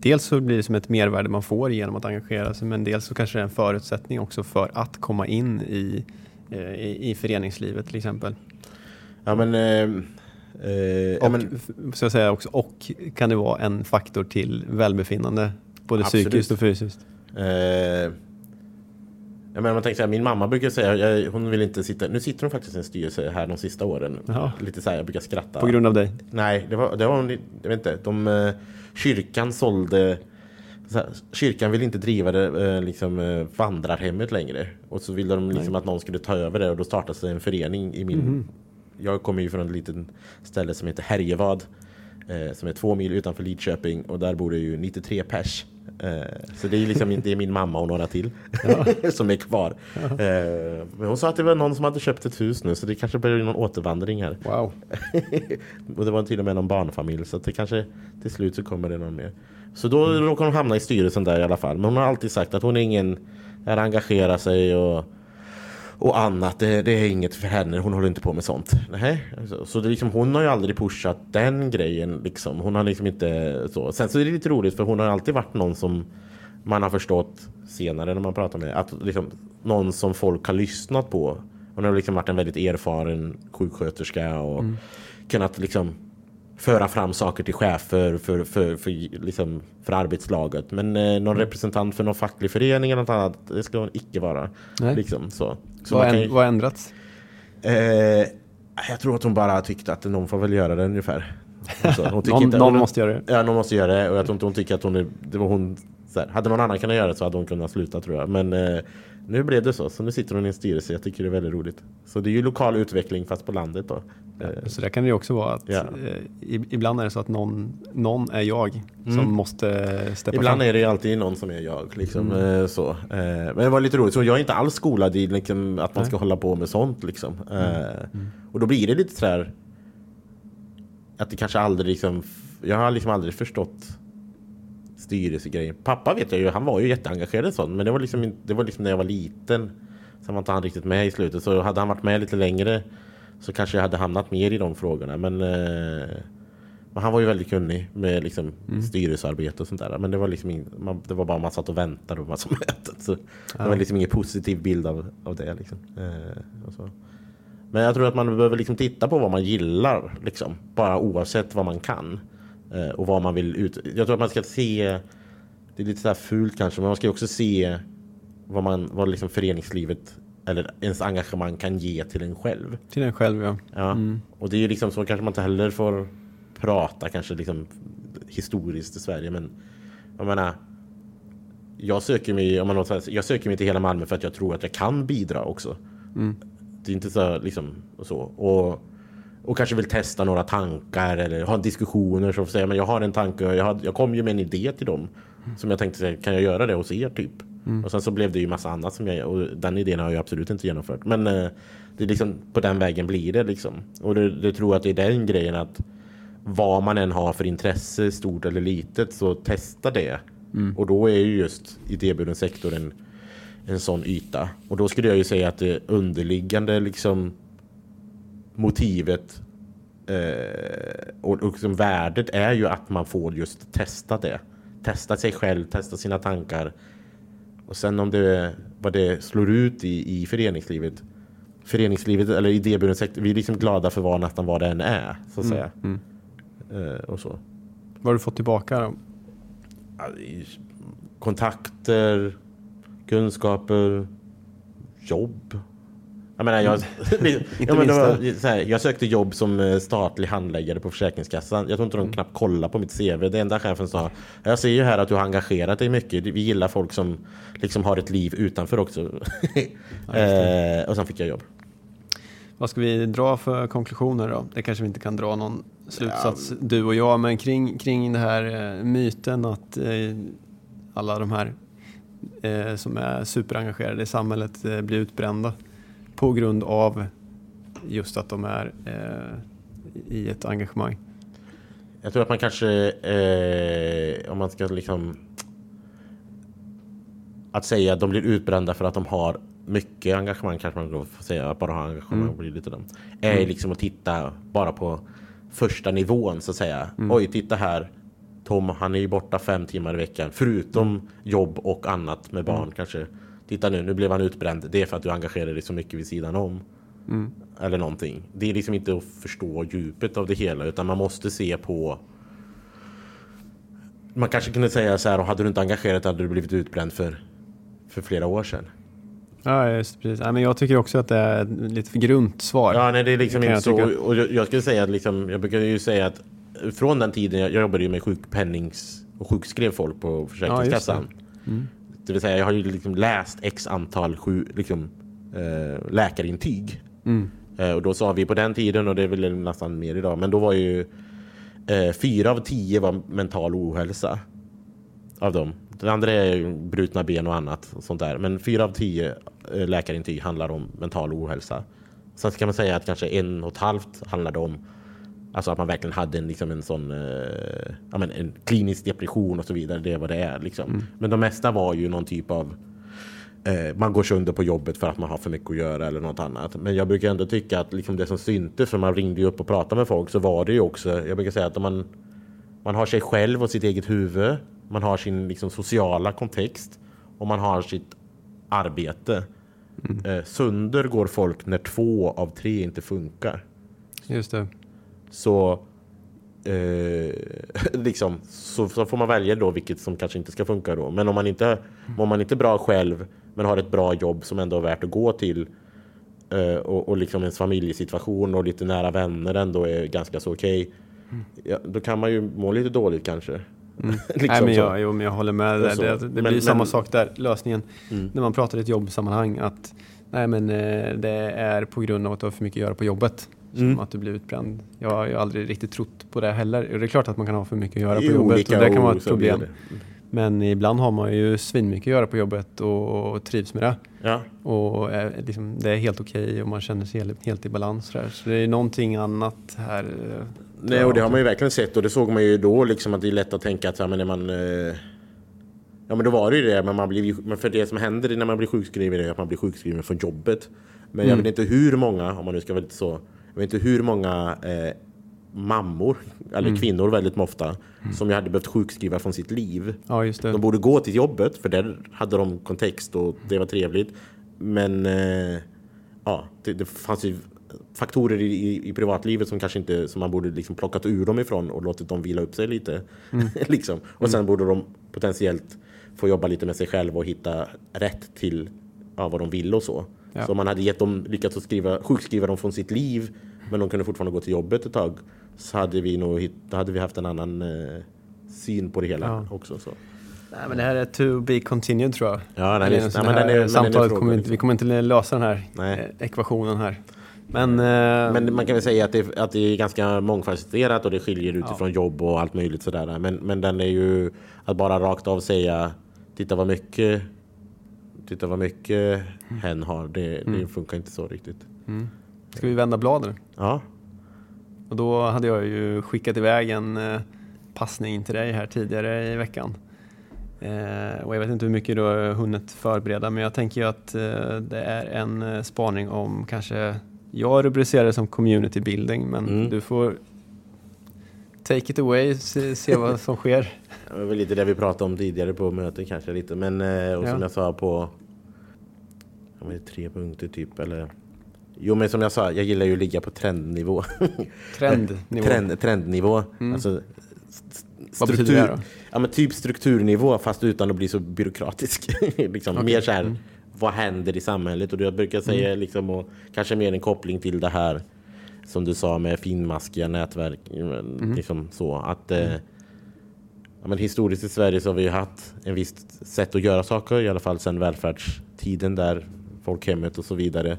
Speaker 1: Dels så blir det som ett mervärde man får genom att engagera sig men dels så kanske det är en förutsättning också för att komma in i Eh, i, i föreningslivet till exempel.
Speaker 2: Ja men... Eh,
Speaker 1: eh, och, men, så jag säga också, och kan det vara en faktor till välbefinnande, både absolut. psykiskt och fysiskt?
Speaker 2: Jag menar, man tänker så här, min mamma brukar säga, jag, hon vill inte sitta, nu sitter hon faktiskt i en styrelse här de sista åren. Jaha. Lite så här, jag brukar skratta.
Speaker 1: På grund av dig?
Speaker 2: Nej, det var, det var jag vet inte, de, eh, kyrkan sålde här, kyrkan vill inte driva det eh, liksom, eh, vandrarhemmet längre. Och så ville de liksom att någon skulle ta över det och då startades en förening i min... Mm. Jag kommer ju från ett litet ställe som heter Härjevad. Eh, som är två mil utanför Lidköping och där bor det ju 93 pers. Eh, så det är liksom det är min mamma och några till ja. <laughs> som är kvar. Ja. Eh, men hon sa att det var någon som hade köpt ett hus nu så det kanske blir någon återvandring här.
Speaker 1: Wow. <laughs>
Speaker 2: och det var till och med någon barnfamilj så det kanske till slut så kommer det någon mer. Så då mm. råkar hon hamna i styrelsen där i alla fall. Men hon har alltid sagt att hon är ingen är engagerar sig och, och annat. Det, det, är inget för henne. Hon håller inte på med sånt. Nej. Så, så det liksom, hon har ju aldrig pushat den grejen. Liksom. Hon har liksom inte så. Sen så är det lite roligt för hon har alltid varit någon som man har förstått senare när man pratar med. Att liksom, någon som folk har lyssnat på. Hon har liksom varit en väldigt erfaren sjuksköterska och mm. kunnat liksom föra fram saker till chefer för, för, för, liksom, för arbetslaget. Men eh, någon mm. representant för någon facklig förening eller något annat, det ska hon icke vara. Liksom, så.
Speaker 1: Så vad, kan, vad har ändrats?
Speaker 2: Eh, jag tror att hon bara tyckte att någon får väl göra det ungefär.
Speaker 1: Så, hon <laughs> någon, inte, någon hon, måste göra det.
Speaker 2: Ja, någon måste göra det. Och jag tror inte hon tycker att hon är, det var hon, så här, hade någon annan kunnat göra det så hade hon kunnat sluta tror jag. Men eh, nu blev det så. Så nu sitter hon i en styrelse. Jag tycker det är väldigt roligt. Så det är ju lokal utveckling fast på landet då.
Speaker 1: Ja, så det kan det ju också vara att ja. eh, ibland är det så att någon, någon är jag som mm. måste steppa
Speaker 2: Ibland fram. är det alltid någon som är jag. Liksom, mm. eh, så. Eh, men det var lite roligt. Så jag är inte alls skolad i liksom, att man Nej. ska hålla på med sånt. Liksom. Mm. Eh, mm. Och då blir det lite så här att det kanske aldrig liksom, jag har liksom aldrig förstått styrelsegrejen. Pappa vet jag ju, han var ju jätteengagerad i sånt. Men det var liksom, det var liksom när jag var liten. Sen var inte han riktigt med i slutet. Så hade han varit med lite längre så kanske jag hade hamnat mer i de frågorna. Men, eh, men han var ju väldigt kunnig med liksom, mm. styrelsearbete och sånt där. Men det var, liksom in, man, det var bara man satt och väntade på massa <laughs> möten. Så ja. det var liksom ingen positiv bild av, av det. Liksom. Eh, men jag tror att man behöver liksom titta på vad man gillar. Liksom, bara oavsett vad man kan. Eh, och vad man vill ut. Jag tror att man ska se. Det är lite så här fult kanske, men man ska också se vad, man, vad liksom föreningslivet eller ens engagemang kan ge till en själv.
Speaker 1: Till en själv, ja.
Speaker 2: ja. Mm. Och det är ju liksom så kanske man inte heller får prata kanske liksom historiskt i Sverige, men jag menar jag söker mig, om man jag söker mig till hela Malmö för att jag tror att jag kan bidra också. Mm. Det är inte så liksom så. Och och kanske vill testa några tankar eller ha diskussioner som säger men jag har en tanke och jag, jag kom ju med en idé till dem som jag tänkte kan jag göra det hos er typ. Mm. Och sen så blev det ju massa annat som jag och den idén har jag absolut inte genomfört. Men eh, det är liksom på den vägen blir det liksom. Och det, det tror att det är den grejen att vad man än har för intresse, stort eller litet, så testa det. Mm. Och då är ju just idéburen sektor en, en sån yta. Och då skulle jag ju säga att det underliggande liksom motivet eh, och, och liksom värdet är ju att man får just testa det. Testa sig själv, testa sina tankar. Och sen om det, vad det slår ut i, i föreningslivet. Föreningslivet eller idéburen sektor, vi är liksom glada för vad nästan vad det än är. Så att mm. säga. Mm. Eh, och så.
Speaker 1: Vad har du fått tillbaka då?
Speaker 2: Kontakter, kunskaper, jobb Jag, menar, jag, <laughs> ja, men var, här, jag sökte jobb som eh, statlig handläggare på Försäkringskassan. Jag tror inte de mm. knappt kollade på mitt CV. Det enda chefen sa, jag ser ju här att du har engagerat dig mycket. Vi gillar folk som liksom har ett liv utanför också. <laughs> Ja, eh, och sen fick jag jobb.
Speaker 1: Vad ska vi dra för konklusioner då? Det kanske vi inte kan dra någon slutsats ja. du och jag, men kring, kring den här eh, myten att eh, alla de här eh, som är superengagerade i samhället eh, blir utbrända på grund av just att de är eh, i ett engagemang.
Speaker 2: Jag tror att man kanske, eh, om man ska liksom att säga att de blir utbrända för att de har mycket engagemang kanske man får säga, att bara ha engagemang mm. blir lite dumt. Är mm. liksom att titta bara på första nivån så att säga. Mm. Oj, titta här. Tom, han är ju borta fem timmar i veckan förutom mm. jobb och annat med barn mm. kanske. Titta nu, nu blev han utbränd. Det är för att du engagerar dig så mycket vid sidan om. Mm. Eller någonting. Det är liksom inte att förstå djupet av det hela utan man måste se på man kanske kunde säga så här, och hade du inte engagerat hade du blivit utbränd för, för flera år sedan.
Speaker 1: Ja, just precis. Ja, men jag tycker också att det är lite för grunt svar.
Speaker 2: Ja, nej, det är liksom inte så. Och jag, jag skulle säga att liksom, jag brukar ju säga att från den tiden, jag, jag jobbade ju med sjukpennings och sjukskrev folk på Försäkringskassan. Ja, mm. Det vill säga, jag har ju liksom läst x antal sju, liksom, äh, läkarintyg. Mm. Äh, och då sa vi på den tiden, och det är väl nästan mer idag, men då var ju äh, fyra av tio var mental ohälsa av dem. Det andra är brutna ben och annat och sånt där. Men fyra av tio eh, läkarintyg handlar om mental ohälsa. Sen kan man säga att kanske en och ett halvt handlade om Alltså att man verkligen hade en, liksom en sån eh, ja, men en klinisk depression och så vidare. Det är vad det är. Liksom. Mm. Men de mesta var ju någon typ av eh, man går sönder på jobbet för att man har för mycket att göra eller något annat. Men jag brukar ändå tycka att liksom det som syntes, för man ringde ju upp och pratade med folk, så var det ju också, jag brukar säga att man, man har sig själv och sitt eget huvud man har sin liksom, sociala kontext och man har sitt arbete. Mm. Eh, sönder går folk när två av tre inte funkar.
Speaker 1: Just det.
Speaker 2: Så eh, <laughs> liksom, så, så, får man välja då vilket som kanske inte ska funka då. Men om man inte om man inte är bra själv men har ett bra jobb som ändå är värt att gå till eh, och, och liksom ens familjesituation och lite nära vänner ändå är ganska så okej. Okay, ja, då kan man ju må lite dåligt kanske.
Speaker 1: Mm. <laughs> liksom Nej, men jag, jo, men jag håller med. Det, det, det men, blir samma sak där, lösningen. Mm. När man pratar i ett jobbsammanhang. Att nej, men, eh, det är på grund av att du har för mycket att göra på jobbet. Som mm. att du blir utbränd. Jag har aldrig riktigt trott på det heller. Det är klart att man kan ha för mycket att göra på jobbet. Och det kan vara ett problem. Men ibland har man ju svinmycket att göra på jobbet och, och trivs med det. Ja. Och är, liksom, det är helt okej okay och man känner sig helt, helt i balans. Så, så det är någonting annat här eh,
Speaker 2: Nej, och det har man ju verkligen sett och det såg man ju då liksom att det är lätt att tänka att ja, men är man eh, Ja men då var det ju det, men, man blir, men för det som händer när man blir sjukskriven är att man blir sjukskriven från jobbet. Men mm. jag vet inte hur många, om man nu ska vara lite så, vet inte hur många eh, mammor, eller mm. kvinnor väldigt ofta, mm. som jag hade behövt sjukskriva från sitt liv.
Speaker 1: Ja.
Speaker 2: De borde gå till jobbet, för där hade de kontext och det var trevligt. Men eh, ja, det, det fanns ju faktorer i, i, privatlivet som kanske inte som man borde liksom plockat ur dem ifrån och låtit dem vila upp sig lite. Mm. <laughs> liksom. Och sen mm. borde de potentiellt få jobba lite med sig själva och hitta rätt till ja, vad de vill och så. Ja. Så man hade gett dem, lyckats att skriva, sjukskriva dem från sitt liv men de kunde fortfarande gå till jobbet ett tag så hade vi nog hade vi haft en annan eh, syn på det hela ja. också. Så.
Speaker 1: Nej, men det här är to be continued tror jag.
Speaker 2: Ja,
Speaker 1: nej, nej, men den är, samtalet kommer inte, vi kommer inte lösa den här nej. ekvationen här. Men,
Speaker 2: eh, men man kan väl säga att det, att det är ganska mångfacetterat och det skiljer utifrån ja. jobb och allt möjligt sådär. Men, men den är ju att bara rakt av säga titta vad mycket titta vad mycket mm. hen har. Det, mm. det, funkar inte så riktigt.
Speaker 1: Mm. Ska vi vända bladen?
Speaker 2: Ja.
Speaker 1: Och då hade jag ju skickat iväg en eh, passning till dig här tidigare i veckan. Eh, och jag vet inte hur mycket du har hunnit förbereda men jag tänker att eh, det är en spaning om kanske jag rubricerar det som community building, men mm. du får take it away, se, se vad som sker. <laughs>
Speaker 2: Det var lite det vi pratade om tidigare på mötet kanske lite, men eh, och som ja. jag sa på ja, tre punkter typ, eller Jo men som jag sa, jag gillar ju att ligga på trendnivå. <laughs>
Speaker 1: Trendnivå?
Speaker 2: Trend, trendnivå. Mm. Alltså,
Speaker 1: Vad betyder det då?
Speaker 2: Ja men typ strukturnivå fast utan att bli så byråkratisk. <laughs> liksom, okay. Mer så här, mm vad händer i samhället? Och jag brukar säga mm. liksom, och kanske mer en koppling till det här som du sa med finmaskiga nätverk. Mm. Liksom så att eh, ja, men historiskt i Sverige så har vi haft en visst sätt att göra saker, i alla fall sedan välfärdstiden där folkhemmet och så vidare.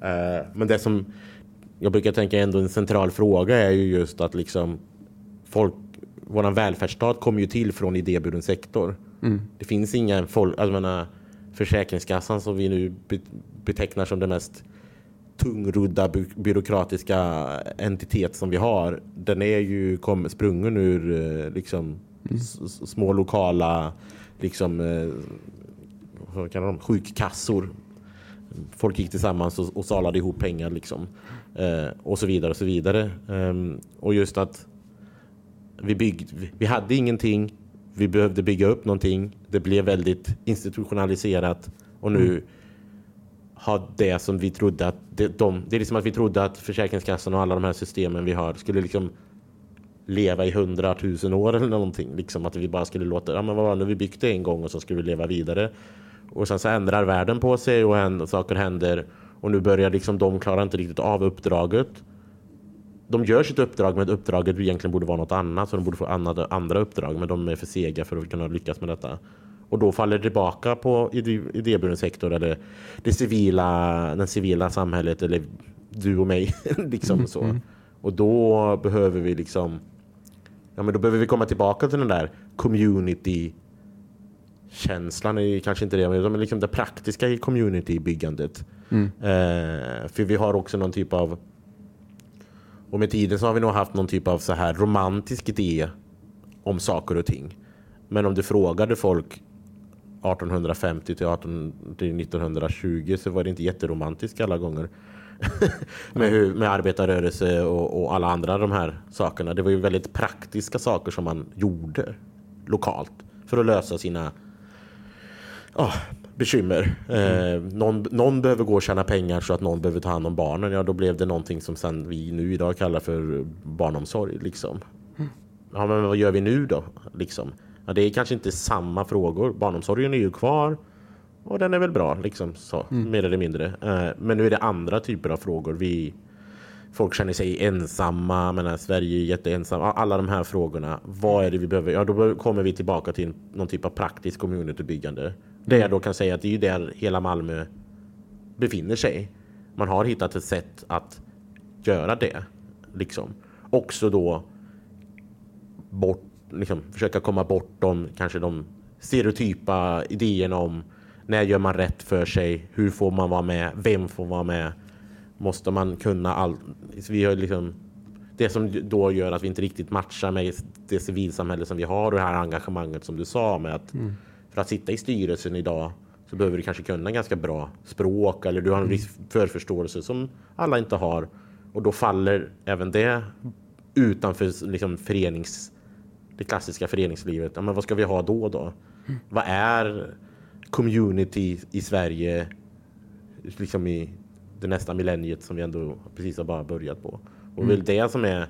Speaker 2: Eh, men det som jag brukar tänka ändå en central fråga är ju just att liksom folk, våran välfärdsstat kommer ju till från idéburen sektor. Mm. Det finns ingen folk, alltså menar, Försäkringskassan som vi nu betecknar som det mest tungrodda by byråkratiska entitet som vi har. Den är ju kom, sprungen ur eh, liksom mm. små lokala liksom eh, vad kan de, sjukkassor. Folk gick tillsammans och, och salade ihop pengar liksom. Eh, och så vidare och så vidare. Um, och just att vi, byggde, vi hade ingenting. Vi behövde bygga upp någonting. Det blev väldigt institutionaliserat och nu mm ha det som vi trodde att de, det är liksom att vi trodde att Försäkringskassan och alla de här systemen vi har skulle liksom leva i hundratusen år eller någonting. Liksom att vi bara skulle låta, ja men vad var det, nu vi byggt det en gång och så skulle vi leva vidare. Och sen så ändrar världen på sig och händer, saker händer och nu börjar liksom de klara inte riktigt av uppdraget. De gör sitt uppdrag men uppdraget egentligen borde vara något annat så de borde få andra, andra uppdrag men de är för sega för att kunna lyckas med detta. Och då faller det tillbaka på idéburen sektor eller det civila, den civila samhället eller du och mig. <laughs> liksom så. Mm. Och då behöver vi liksom ja, men då behöver vi komma tillbaka till den där community känslan är kanske inte det, men liksom det praktiska i communitybyggandet. Mm. Eh, för vi har också någon typ av och med tiden så har vi nog haft någon typ av så här romantisk idé om saker och ting. Men om du frågade folk 1850 till, 18, till 1920 så var det inte jätteromantiskt alla gånger. <laughs> med, hur, med arbetarrörelse och, och, alla andra de här sakerna. Det var ju väldigt praktiska saker som man gjorde lokalt för att lösa sina oh, bekymmer. Mm. Eh, någon, någon, behöver gå och tjäna pengar så att någon behöver ta hand om barnen. Ja, då blev det någonting som sen vi nu idag kallar för barnomsorg. Liksom. Mm. Ja, men vad gör vi nu då? Liksom. Ja, det är kanske inte samma frågor. Barnomsorgen är ju kvar. Och den är väl bra, liksom så, mm. mer eller mindre. Eh, men nu är det andra typer av frågor. Vi, folk känner sig ensamma, men Sverige är jätteensamma. Alla de här frågorna. Vad är det vi behöver? Ja, då kommer vi tillbaka till någon typ av praktisk communitybyggande. Det jag då kan säga att det är där hela Malmö befinner sig. Man har hittat ett sätt att göra det. Liksom. Också då bort, liksom, försöka komma bortom kanske de stereotypa idéerna om när gör man rätt för sig? Hur får man vara med? Vem får vara med? Måste man kunna allt? Vi har liksom det som då gör att vi inte riktigt matchar med det civilsamhälle som vi har och det här engagemanget som du sa med att mm. för att sitta i styrelsen idag så behöver du kanske kunna ganska bra språk eller du har en mm. viss förförståelse som alla inte har och då faller även det utanför liksom förenings det klassiska föreningslivet. Ja, men vad ska vi ha då då? Mm. Vad är community i Sverige liksom i det nästa millenniet som vi ändå precis har bara börjat på. Och mm. väl det som är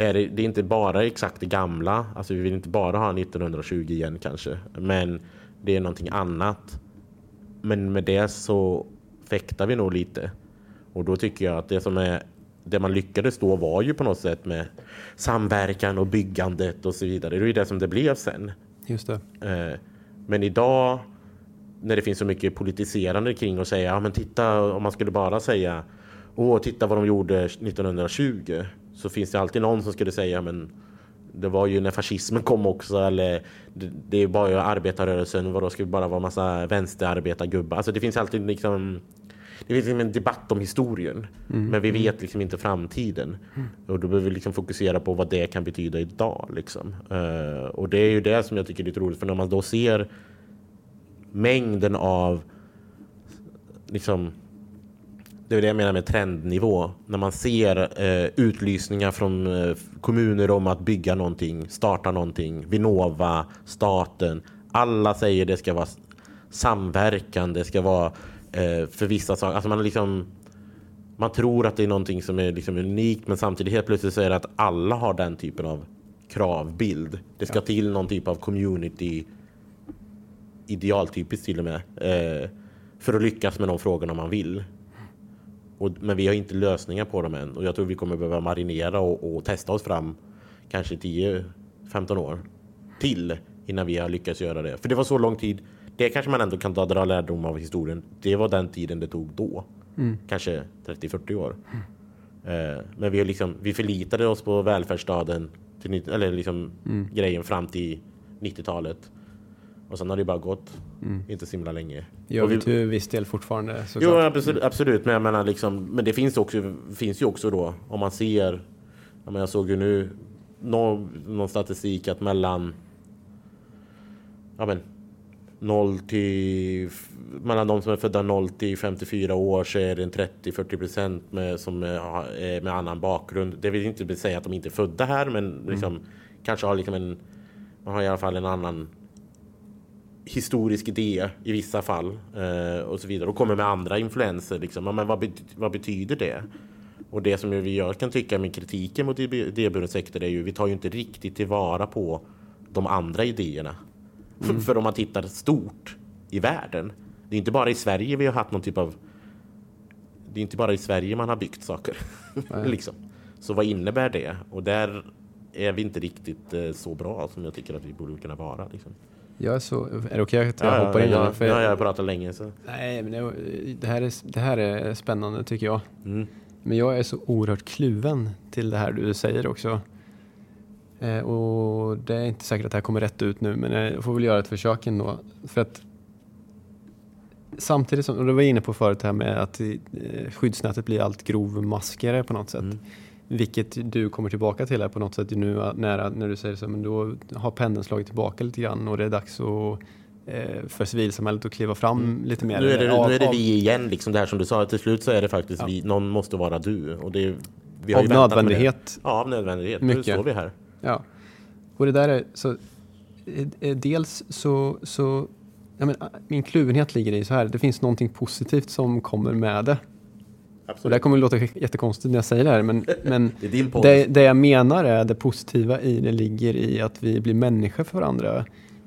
Speaker 2: är det, det är inte bara exakt det gamla, alltså vi vill inte bara ha 1920 igen kanske, men det är någonting annat. Men med det så fäktar vi nog lite. Och då tycker jag att det som är det man lyckades då var ju på något sätt med samverkan och byggandet och så vidare. Det är ju det som det blev sen.
Speaker 1: Just det.
Speaker 2: Eh, men idag när det finns så mycket politiserande kring att säga, ja men titta om man skulle bara säga, åh titta vad de gjorde 1920 så finns det alltid någon som skulle säga, men det var ju när fascismen kom också eller det, det är bara arbetarrörelsen, vadå ska vi bara vara massa vänsterarbetargubbar? Alltså det finns alltid liksom det finns liksom en debatt om historien mm. men vi vet liksom inte framtiden. Mm. Och då behöver vi liksom fokusera på vad det kan betyda idag. Liksom. Uh, och det är ju det som jag tycker är lite roligt för när man då ser mängden av liksom det är det jag menar med trendnivå. När man ser eh, utlysningar från eh, kommuner om att bygga någonting, starta någonting, Vinnova, staten. Alla säger det ska vara samverkan, det ska vara för vissa saker. Alltså man, liksom, man tror att det är någonting som är liksom unikt men samtidigt helt plötsligt säger att alla har den typen av kravbild. Det ska ja. till någon typ av community idealtypiskt till och med. Eh, för att lyckas med de frågorna man vill. Och, men vi har inte lösningar på dem än och jag tror vi kommer behöva marinera och, och testa oss fram kanske 10-15 år till innan vi har lyckats göra det. För det var så lång tid. Det kanske man ändå kan ta dra lärdom av historien. Det var den tiden det tog då. Mm. Kanske 30-40 år. Mm. Eh, men vi, liksom, vi förlitade oss på välfärdsstaten, till, eller liksom mm. grejen fram till 90-talet. Och sen har det bara gått mm. inte så himla länge.
Speaker 1: Gör vi till viss del fortfarande.
Speaker 2: Jo, absolut, absolut. Men jag menar liksom, men det finns, också, finns ju också då om man ser. Jag såg ju nu någon, någon statistik att mellan ja, men, 0 till mellan de som är födda 0 till 54 år så är det en 30-40 procent med, som är med annan bakgrund. Det vill inte säga att de inte är födda här, men mm. liksom, mm. kanske har liksom en, man har i alla fall en annan historisk idé i vissa fall eh, och så vidare och kommer med andra influenser. Liksom. men vad, bet vad betyder det? Och det som vi gör kan tycka med kritiken mot idéburen sektor är ju vi tar ju inte riktigt tillvara på de andra idéerna. Mm. För om man tittar stort i världen. Det är inte bara i Sverige vi har haft någon typ av... Det är inte bara i Sverige man har byggt saker. <laughs> liksom. Så vad innebär det? Och där är vi inte riktigt eh, så bra som jag tycker att vi borde kunna vara. Liksom.
Speaker 1: Jag är, så, är det okej okay att jag
Speaker 2: ja,
Speaker 1: hoppar in?
Speaker 2: Ja, för ja, jag har pratat länge. Så.
Speaker 1: Nej, men det, det, här är, det här är spännande tycker jag. Mm. Men jag är så oerhört kluven till det här du säger också. Eh, och det är inte säkert att det här kommer rätt ut nu, men jag får väl göra ett försök ändå. För att samtidigt som, och du var inne på förut här med att eh, skyddsnätet blir allt grovmaskigare på något sätt. Mm. Vilket du kommer tillbaka till här på något sätt nu när, när du säger så, men då har pendeln slagit tillbaka lite grann och det är dags att eh, för civilsamhället att kliva fram mm. lite mer.
Speaker 2: Nu är det, av, nu är det vi igen, liksom det här som du sa, till slut så är det faktiskt ja. vi, någon måste vara du. Och det,
Speaker 1: vi har av nödvändighet.
Speaker 2: Ja, av nödvändighet. Mycket. Nu står vi här.
Speaker 1: Ja, och det där är så eh, dels så, så ja, men, min kluvenhet ligger i så här, det finns någonting positivt som kommer med det. Absolut. Och det här kommer att låta jättekonstigt när jag säger det här, men, <laughs> men det, det, det, jag menar är det positiva i det ligger i att vi blir människor för varandra.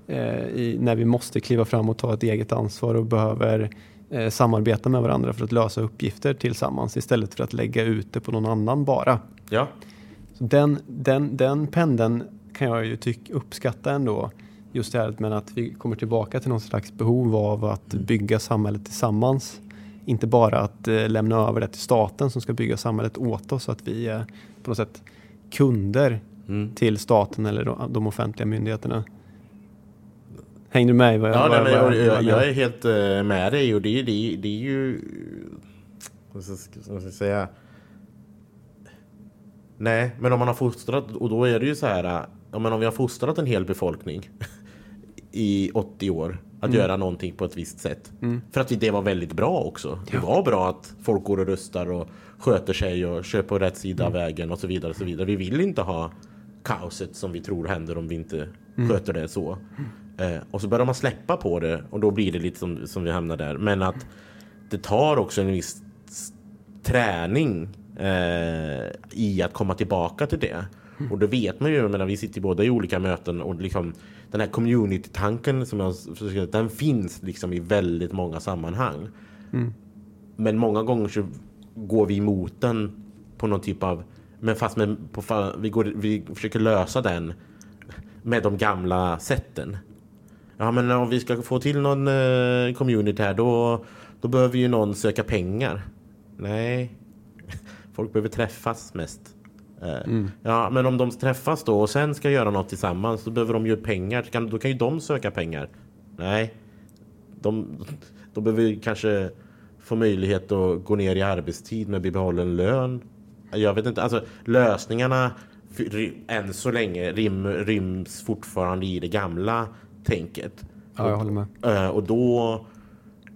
Speaker 1: Eh, i, när vi måste kliva fram och ta ett eget ansvar och behöver eh, samarbeta med varandra för att lösa uppgifter tillsammans istället för att lägga ut det på någon annan bara.
Speaker 2: Ja.
Speaker 1: Den, den, den pendeln kan jag ju tycka, uppskatta ändå. Just det här med att vi kommer tillbaka till någon slags behov av att mm. bygga samhället tillsammans. Inte bara att eh, lämna över det till staten som ska bygga samhället åt oss så att vi är på något sätt kunder mm. till staten eller de, de offentliga myndigheterna. Hängde du med vad
Speaker 2: jag, ja, vad, nej, jag, jag, jag, är helt uh, med dig och det, det, det är ju... Vad ska jag säga? Nej, men om man har fostrat, och då är det ju så här, ja, men om vi har fostrat en hel befolkning <laughs> i 80 år att mm. göra någonting på ett visst sätt. Mm. För att det var väldigt bra också. Ja. Det var bra att folk går och röstar och sköter sig och kör på rätt sida mm. av vägen och så vidare. Och så vidare. Vi vill inte ha kaoset som vi tror händer om vi inte mm. sköter det så. Eh, och så börjar man släppa på det och då blir det lite som, som vi hamnar där. Men att det tar också en viss träning eh, i att komma tillbaka till det. Och det vet man ju, menar, vi sitter båda i olika möten och liksom den här community-tanken som jag försöker, den finns liksom i väldigt många sammanhang. Mm. Men många gånger så går vi emot den på någon typ av, men fast med, på, vi, går, vi försöker lösa den med de gamla sätten. Ja men om vi ska få till någon eh, community här då, då behöver ju någon söka pengar. Nej, folk behöver träffas mest. Eh, mm. Ja, men om de träffas då och sen ska göra något tillsammans då behöver de ju pengar. Då kan ju de söka pengar. Nej, de, de behöver kanske få möjlighet att gå ner i arbetstid med bibehållen lön. Jag vet inte, alltså lösningarna än så länge rim, ryms fortfarande i det gamla tänket.
Speaker 1: Ja, jag håller med.
Speaker 2: Eh, och då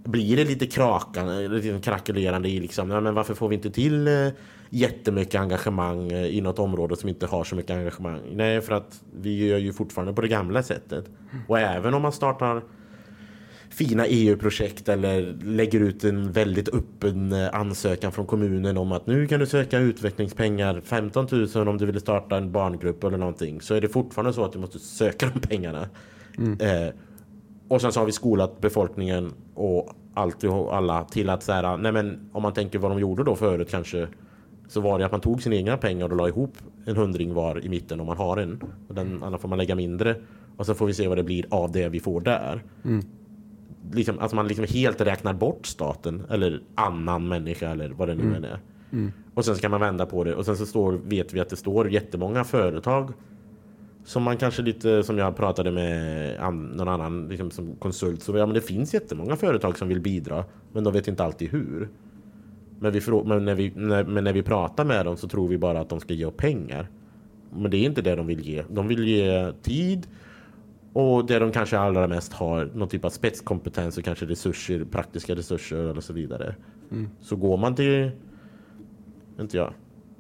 Speaker 2: blir det lite krakande, lite krackelerande i liksom, men varför får vi inte till eh, jättemycket engagemang eh, i något område som inte har så mycket engagemang? Nej, för att vi gör ju fortfarande på det gamla sättet. Och även om man startar fina EU-projekt eller lägger ut en väldigt öppen eh, ansökan från kommunen om att nu kan du söka utvecklingspengar 15 000 om du vill starta en barngrupp eller någonting så är det fortfarande så att du måste söka de pengarna. Mm. Eh, Och sen så har vi skolat befolkningen och allt och alla till att så här, nej men om man tänker vad de gjorde då förut kanske så var det att man tog sina egna pengar och la ihop en hundring var i mitten om man har en. Och den andra får man lägga mindre. Och så får vi se vad det blir av det vi får där. Mm. Liksom, alltså man liksom helt räknar bort staten eller annan människa eller vad det nu mm. än är. Mm. Och sen ska man vända på det och sen så står, vet vi att det står jättemånga företag som man kanske lite som jag pratade med någon annan liksom som konsult så ja men det finns jättemånga företag som vill bidra men de vet inte alltid hur. Men, vi, men, när vi, när, men när vi pratar med dem så tror vi bara att de ska ge oss pengar. Men det är inte det de vill ge. De vill ge tid och det de kanske allra mest har någon typ av spetskompetens och kanske resurser, praktiska resurser eller så vidare. Mm. Så går man till, inte jag,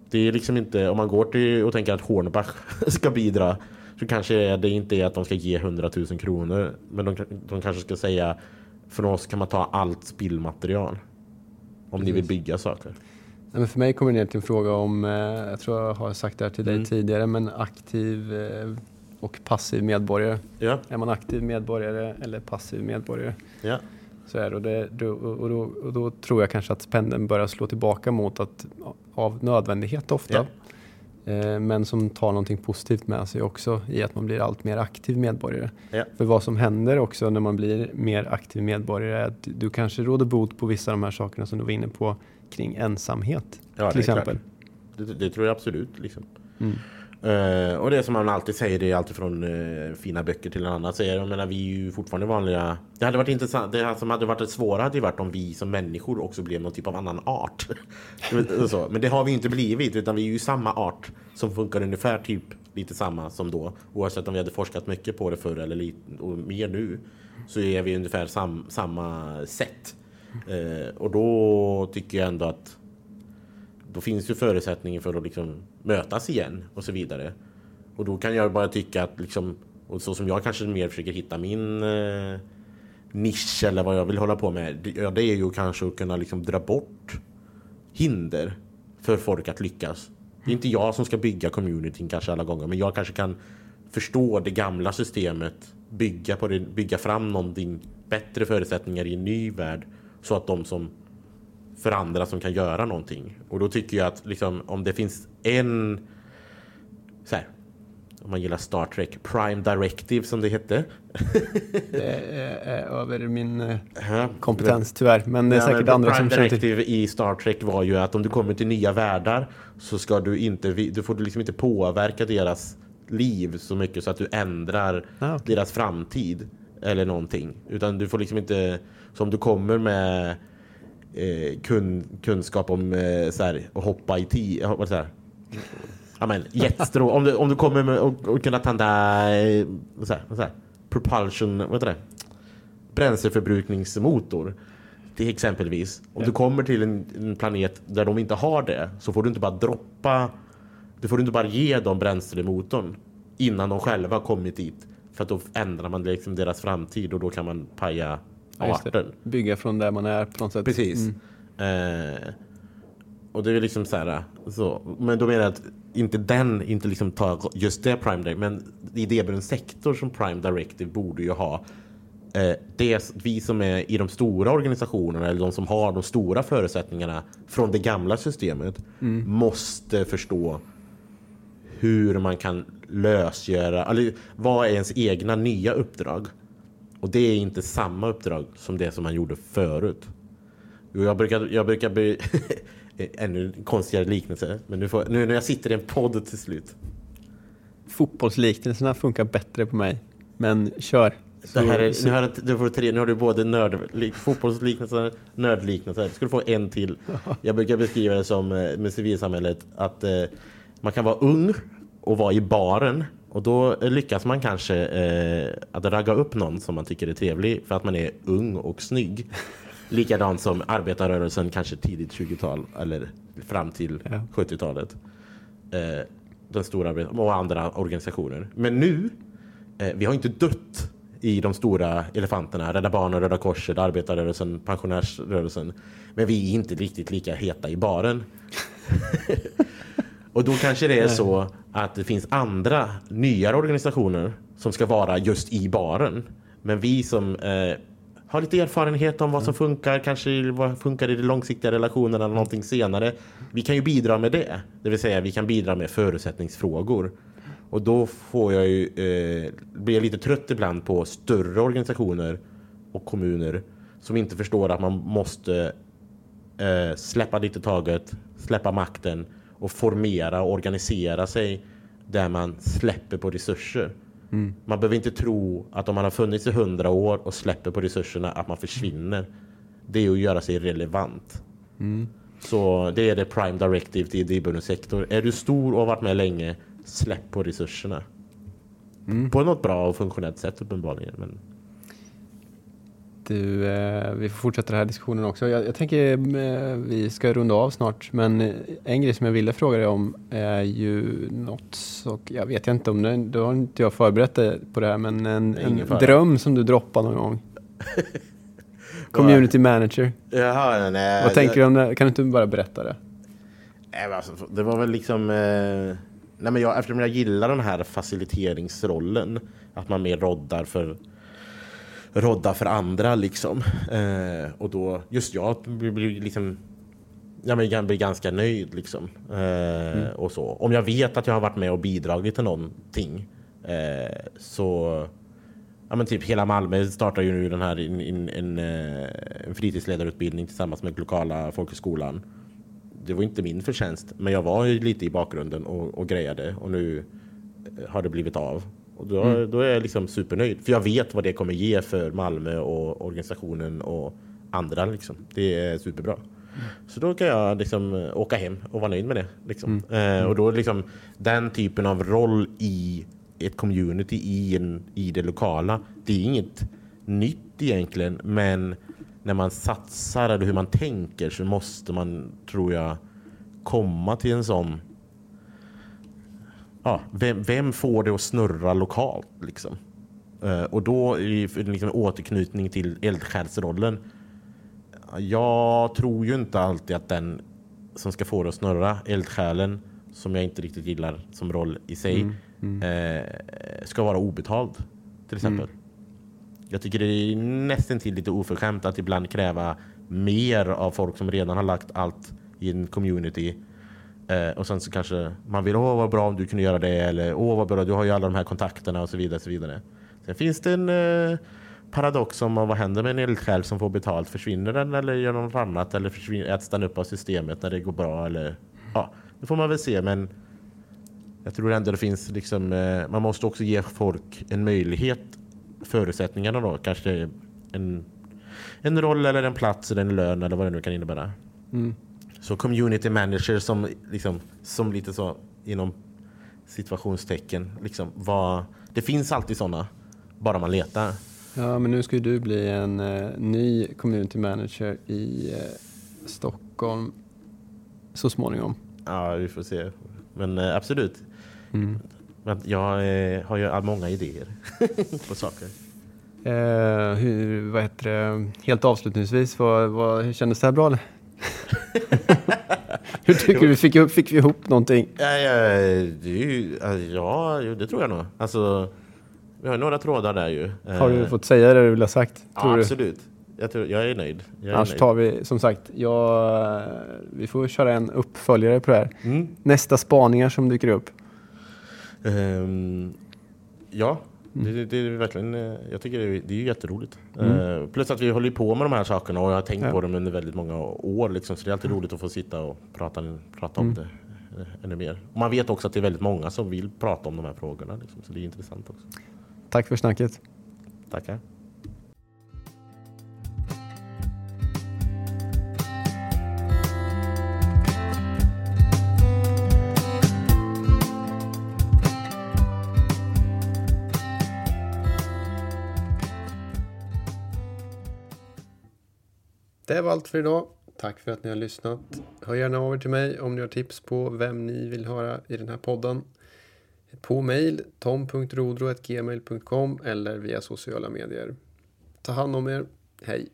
Speaker 2: det är liksom inte, om man går till och tänker att Hornbach <laughs> ska bidra så kanske det inte är att de ska ge 100 000 kronor. Men de, de kanske ska säga från oss kan man ta allt spillmaterial. Om Precis. ni vill bygga saker.
Speaker 1: Nej, men för mig kommer det ner till en fråga om, eh, jag tror jag har sagt det här till dig mm. tidigare, men aktiv eh, och passiv medborgare. Ja. Är man aktiv medborgare eller passiv medborgare? Ja. Så är det, och, det, och, då, och då tror jag kanske att pendeln börjar slå tillbaka mot att av nödvändighet ofta. Ja. Eh, men som tar någonting positivt med sig också i att man blir allt mer aktiv medborgare. Ja. För vad som händer också när man blir mer aktiv medborgare är att du kanske råder bot på vissa av de här sakerna som du var inne på kring ensamhet. Ja, till exempel.
Speaker 2: Det, det, tror jag absolut. Liksom. Mm. Uh, och det som man alltid säger, det är alltid från uh, fina böcker till en annan. Så jag menar, vi är ju fortfarande vanliga. Det hade varit intressant. Det som hade varit det svåra hade ju varit om vi som människor också blev någon typ av annan art. <laughs> så. Men det har vi inte blivit, utan vi är ju samma art som funkar ungefär typ lite samma som då. Oavsett om vi hade forskat mycket på det förr eller lite, och mer nu. Så är vi ungefär sam, samma sätt. Uh, och då tycker jag ändå att då finns ju förutsättningen för att liksom mötas igen och så vidare. Och då kan jag bara tycka att liksom, och så som jag kanske mer försöker hitta min eh, nisch eller vad jag vill hålla på med. Det, ja, det är ju kanske att kunna liksom dra bort hinder för folk att lyckas. Det är inte jag som ska bygga communityn kanske alla gånger, men jag kanske kan förstå det gamla systemet, bygga, på det, bygga fram någonting bättre förutsättningar i en ny värld så att de som för andra som kan göra någonting. Och då tycker jag att liksom, om det finns en så här, om man gillar Star Trek, Prime Directive som det hette.
Speaker 1: det är, över min uh, kompetens tyvärr, men det är ja, säkert andra
Speaker 2: Prime som Directive till. i Star Trek var ju att om du kommer till nya världar så ska du inte, du får liksom inte påverka deras liv så mycket så att du ändrar ah, okay. deras framtid eller någonting. Utan du får liksom inte, som du kommer med eh, kun, kunskap om eh, så här, att hoppa i tid. Ja, men, jetstrå. om, du, om du kommer med och, och kunna tända eh, så här, så här, propulsion, vad heter det? Bränsleförbrukningsmotor. Till exempelvis. Om ja. du kommer till en, en, planet där de inte har det så får du inte bara droppa du får inte bara ge dem bränslemotorn innan de själva kommit dit. För att då ändrar man liksom deras framtid och då kan man paja arten.
Speaker 1: Bygga från där man är på något sätt.
Speaker 2: Precis. Mm. Eh, och det är liksom så här. Så. Men då menar jag att inte den, inte liksom tar just det Prime Directive, men idéburen sektor som Prime Directive borde ju ha. Eh, det, vi som är i de stora organisationerna eller de som har de stora förutsättningarna från det gamla systemet mm. måste förstå hur man kan lösgöra, eller vad är ens egna nya uppdrag? Och det är inte samma uppdrag som det som man gjorde förut. Jag brukar, jag brukar bli <laughs> ännu konstigare liknelse. Men nu, får, nu när jag sitter i en podd till slut.
Speaker 1: Fotbollsliknelserna funkar bättre på mig. Men kör.
Speaker 2: Så, det här är, nu, har du, får tre, nu har du både nörd, fotbollsliknelser nördliknelser. Du ska få en till. <laughs> Jag brukar beskriva det som eh, med civilsamhället att eh, man kan vara ung och vara i baren och då lyckas man kanske eh, att ragga upp någon som man tycker är trevlig för att man är ung och snygg. <laughs> Likadant som arbetarrörelsen kanske tidigt 20-tal eller fram till ja. 70-talet. Eh, den stora och andra organisationer. Men nu, eh, vi har inte dött i de stora elefanterna. Rädda Barnen, Röda Korset, arbetarrörelsen, pensionärsrörelsen. Men vi är inte riktigt lika heta i baren. <laughs> och då kanske det är så att det finns andra nyare organisationer som ska vara just i baren. Men vi som eh, har lite erfarenhet om vad som funkar, kanske vad funkar i de långsiktiga relationerna eller någonting senare. Vi kan ju bidra med det. Det vill säga vi kan bidra med förutsättningsfrågor. Och då får jag ju, eh, blir jag lite trött ibland på större organisationer och kommuner som inte förstår att man måste eh, släppa lite taget, släppa makten och formera och organisera sig där man släpper på resurser. Mm. Man behöver inte tro att om man har funnits i hundra år och släpper på resurserna att man försvinner. Det är att göra sig relevant. Mm. Så det är det prime directive till idébunden sektor. Är du stor och har varit med länge, släpp på resurserna. Mm. På något bra och funktionellt sätt uppenbarligen. Men...
Speaker 1: Du, eh, vi får fortsätta den här diskussionen också. Jag, jag tänker eh, vi ska runda av snart, men eh, en grej som jag ville fråga dig om är ju något, och jag vet inte om det, då har inte jag förberett dig på det här, men en, en dröm som du droppade någon gång. <laughs> Community manager.
Speaker 2: Jaha, nej,
Speaker 1: Vad tänker du om det? Kan du inte bara berätta det?
Speaker 2: Nej, alltså, det var väl liksom... Eh, nej, men jag, eftersom jag gillar den här faciliteringsrollen, att man mer roddar för rodda för andra liksom. Eh, och då, just jag blir liksom jag blir ganska nöjd liksom. Eh, mm. och så. Om jag vet att jag har varit med och bidragit till någonting eh, så Ja men typ hela Malmö startar ju nu den här in, in, en, eh, en fritidsledarutbildning tillsammans med lokala folkhögskolan. Det var inte min förtjänst, men jag var ju lite i bakgrunden och, och grejade och nu eh, har det blivit av. Och då, mm. då är jag liksom supernöjd. För jag vet vad det kommer ge för Malmö och organisationen och andra. Liksom. Det är superbra. Mm. Så då kan jag liksom eh, åka hem och vara nöjd med det. Liksom. Mm. Eh, och då liksom den typen av roll i ett community i, en, i det lokala. Det är inget nytt egentligen, men när man satsar eller hur man tänker så måste man, tror jag, komma till en sån ja, vem, vem, får det att snurra lokalt? Liksom? Uh, och då i liksom, återknytning till eldsjälsrollen. Jag tror ju inte alltid att den som ska få det att snurra, eldsjälen, som jag inte riktigt gillar som roll i sig, mm, mm. Uh, ska vara obetald. Till exempel. Mm. Jag tycker det är nästan till lite oförskämt att ibland kräva mer av folk som redan har lagt allt i en community Eh, och sen så kanske man vill, åh vad bra om du kunde göra det eller åh vad bra, du har ju alla de här kontakterna och så vidare. Så vidare. Sen finns det en eh, paradox om vad händer med en eldsjäl som får betalt? Försvinner den eller gör något annat eller försvinner, äts den upp av systemet när det går bra? Eller, ja, det får man väl se men jag tror ändå det finns liksom, eh, man måste också ge folk en möjlighet, förutsättningarna då, kanske en, en roll eller en plats eller en lön eller vad det nu kan innebära. Mm. Så community manager som, liksom, som lite så inom situationstecken. Liksom, vad, det finns alltid sådana, bara man letar.
Speaker 1: Ja, men nu ska ju du bli en uh, ny community manager i uh, Stockholm så småningom.
Speaker 2: Ja, vi får se. Men uh, absolut. Mm. Men jag har ju många idéer <laughs> på saker.
Speaker 1: hur, vad heter det? Helt avslutningsvis, vad, vad, kändes det här bra? <laughs> Hur tycker du? Fick, fick vi ihop någonting?
Speaker 2: Ja, ja, det, ja, det tror jag nog. Alltså, vi har några trådar där ju.
Speaker 1: Har du fått säga det du vill ha sagt?
Speaker 2: Ja, absolut. Jag, tror, jag är nöjd. Jag är
Speaker 1: Annars
Speaker 2: nöjd.
Speaker 1: tar vi, som sagt, jag, vi får köra en uppföljare på det här. Mm. Nästa spaningar som dyker upp.
Speaker 2: Um, ja, Mm. Det, det, är verkligen, eh, jag tycker det är, det är jätteroligt. Mm. Uh, plus att vi håller på med de här sakerna och jag har tänkt ja. på dem under väldigt många år. Liksom, så det är alltid roligt att få sitta och prata, prata om mm. det uh, ännu mer. Och man vet också att det är väldigt många som vill prata om de här frågorna. Liksom, så det är intressant också.
Speaker 1: Tack för snacket.
Speaker 2: Tackar.
Speaker 1: Det var allt för idag. Tack för att ni har lyssnat. Hör gärna av er till mig om ni har tips på vem ni vill höra i den här podden. På mail tom.rodro.gmail.com eller via sociala medier. Ta hand om er. Hej!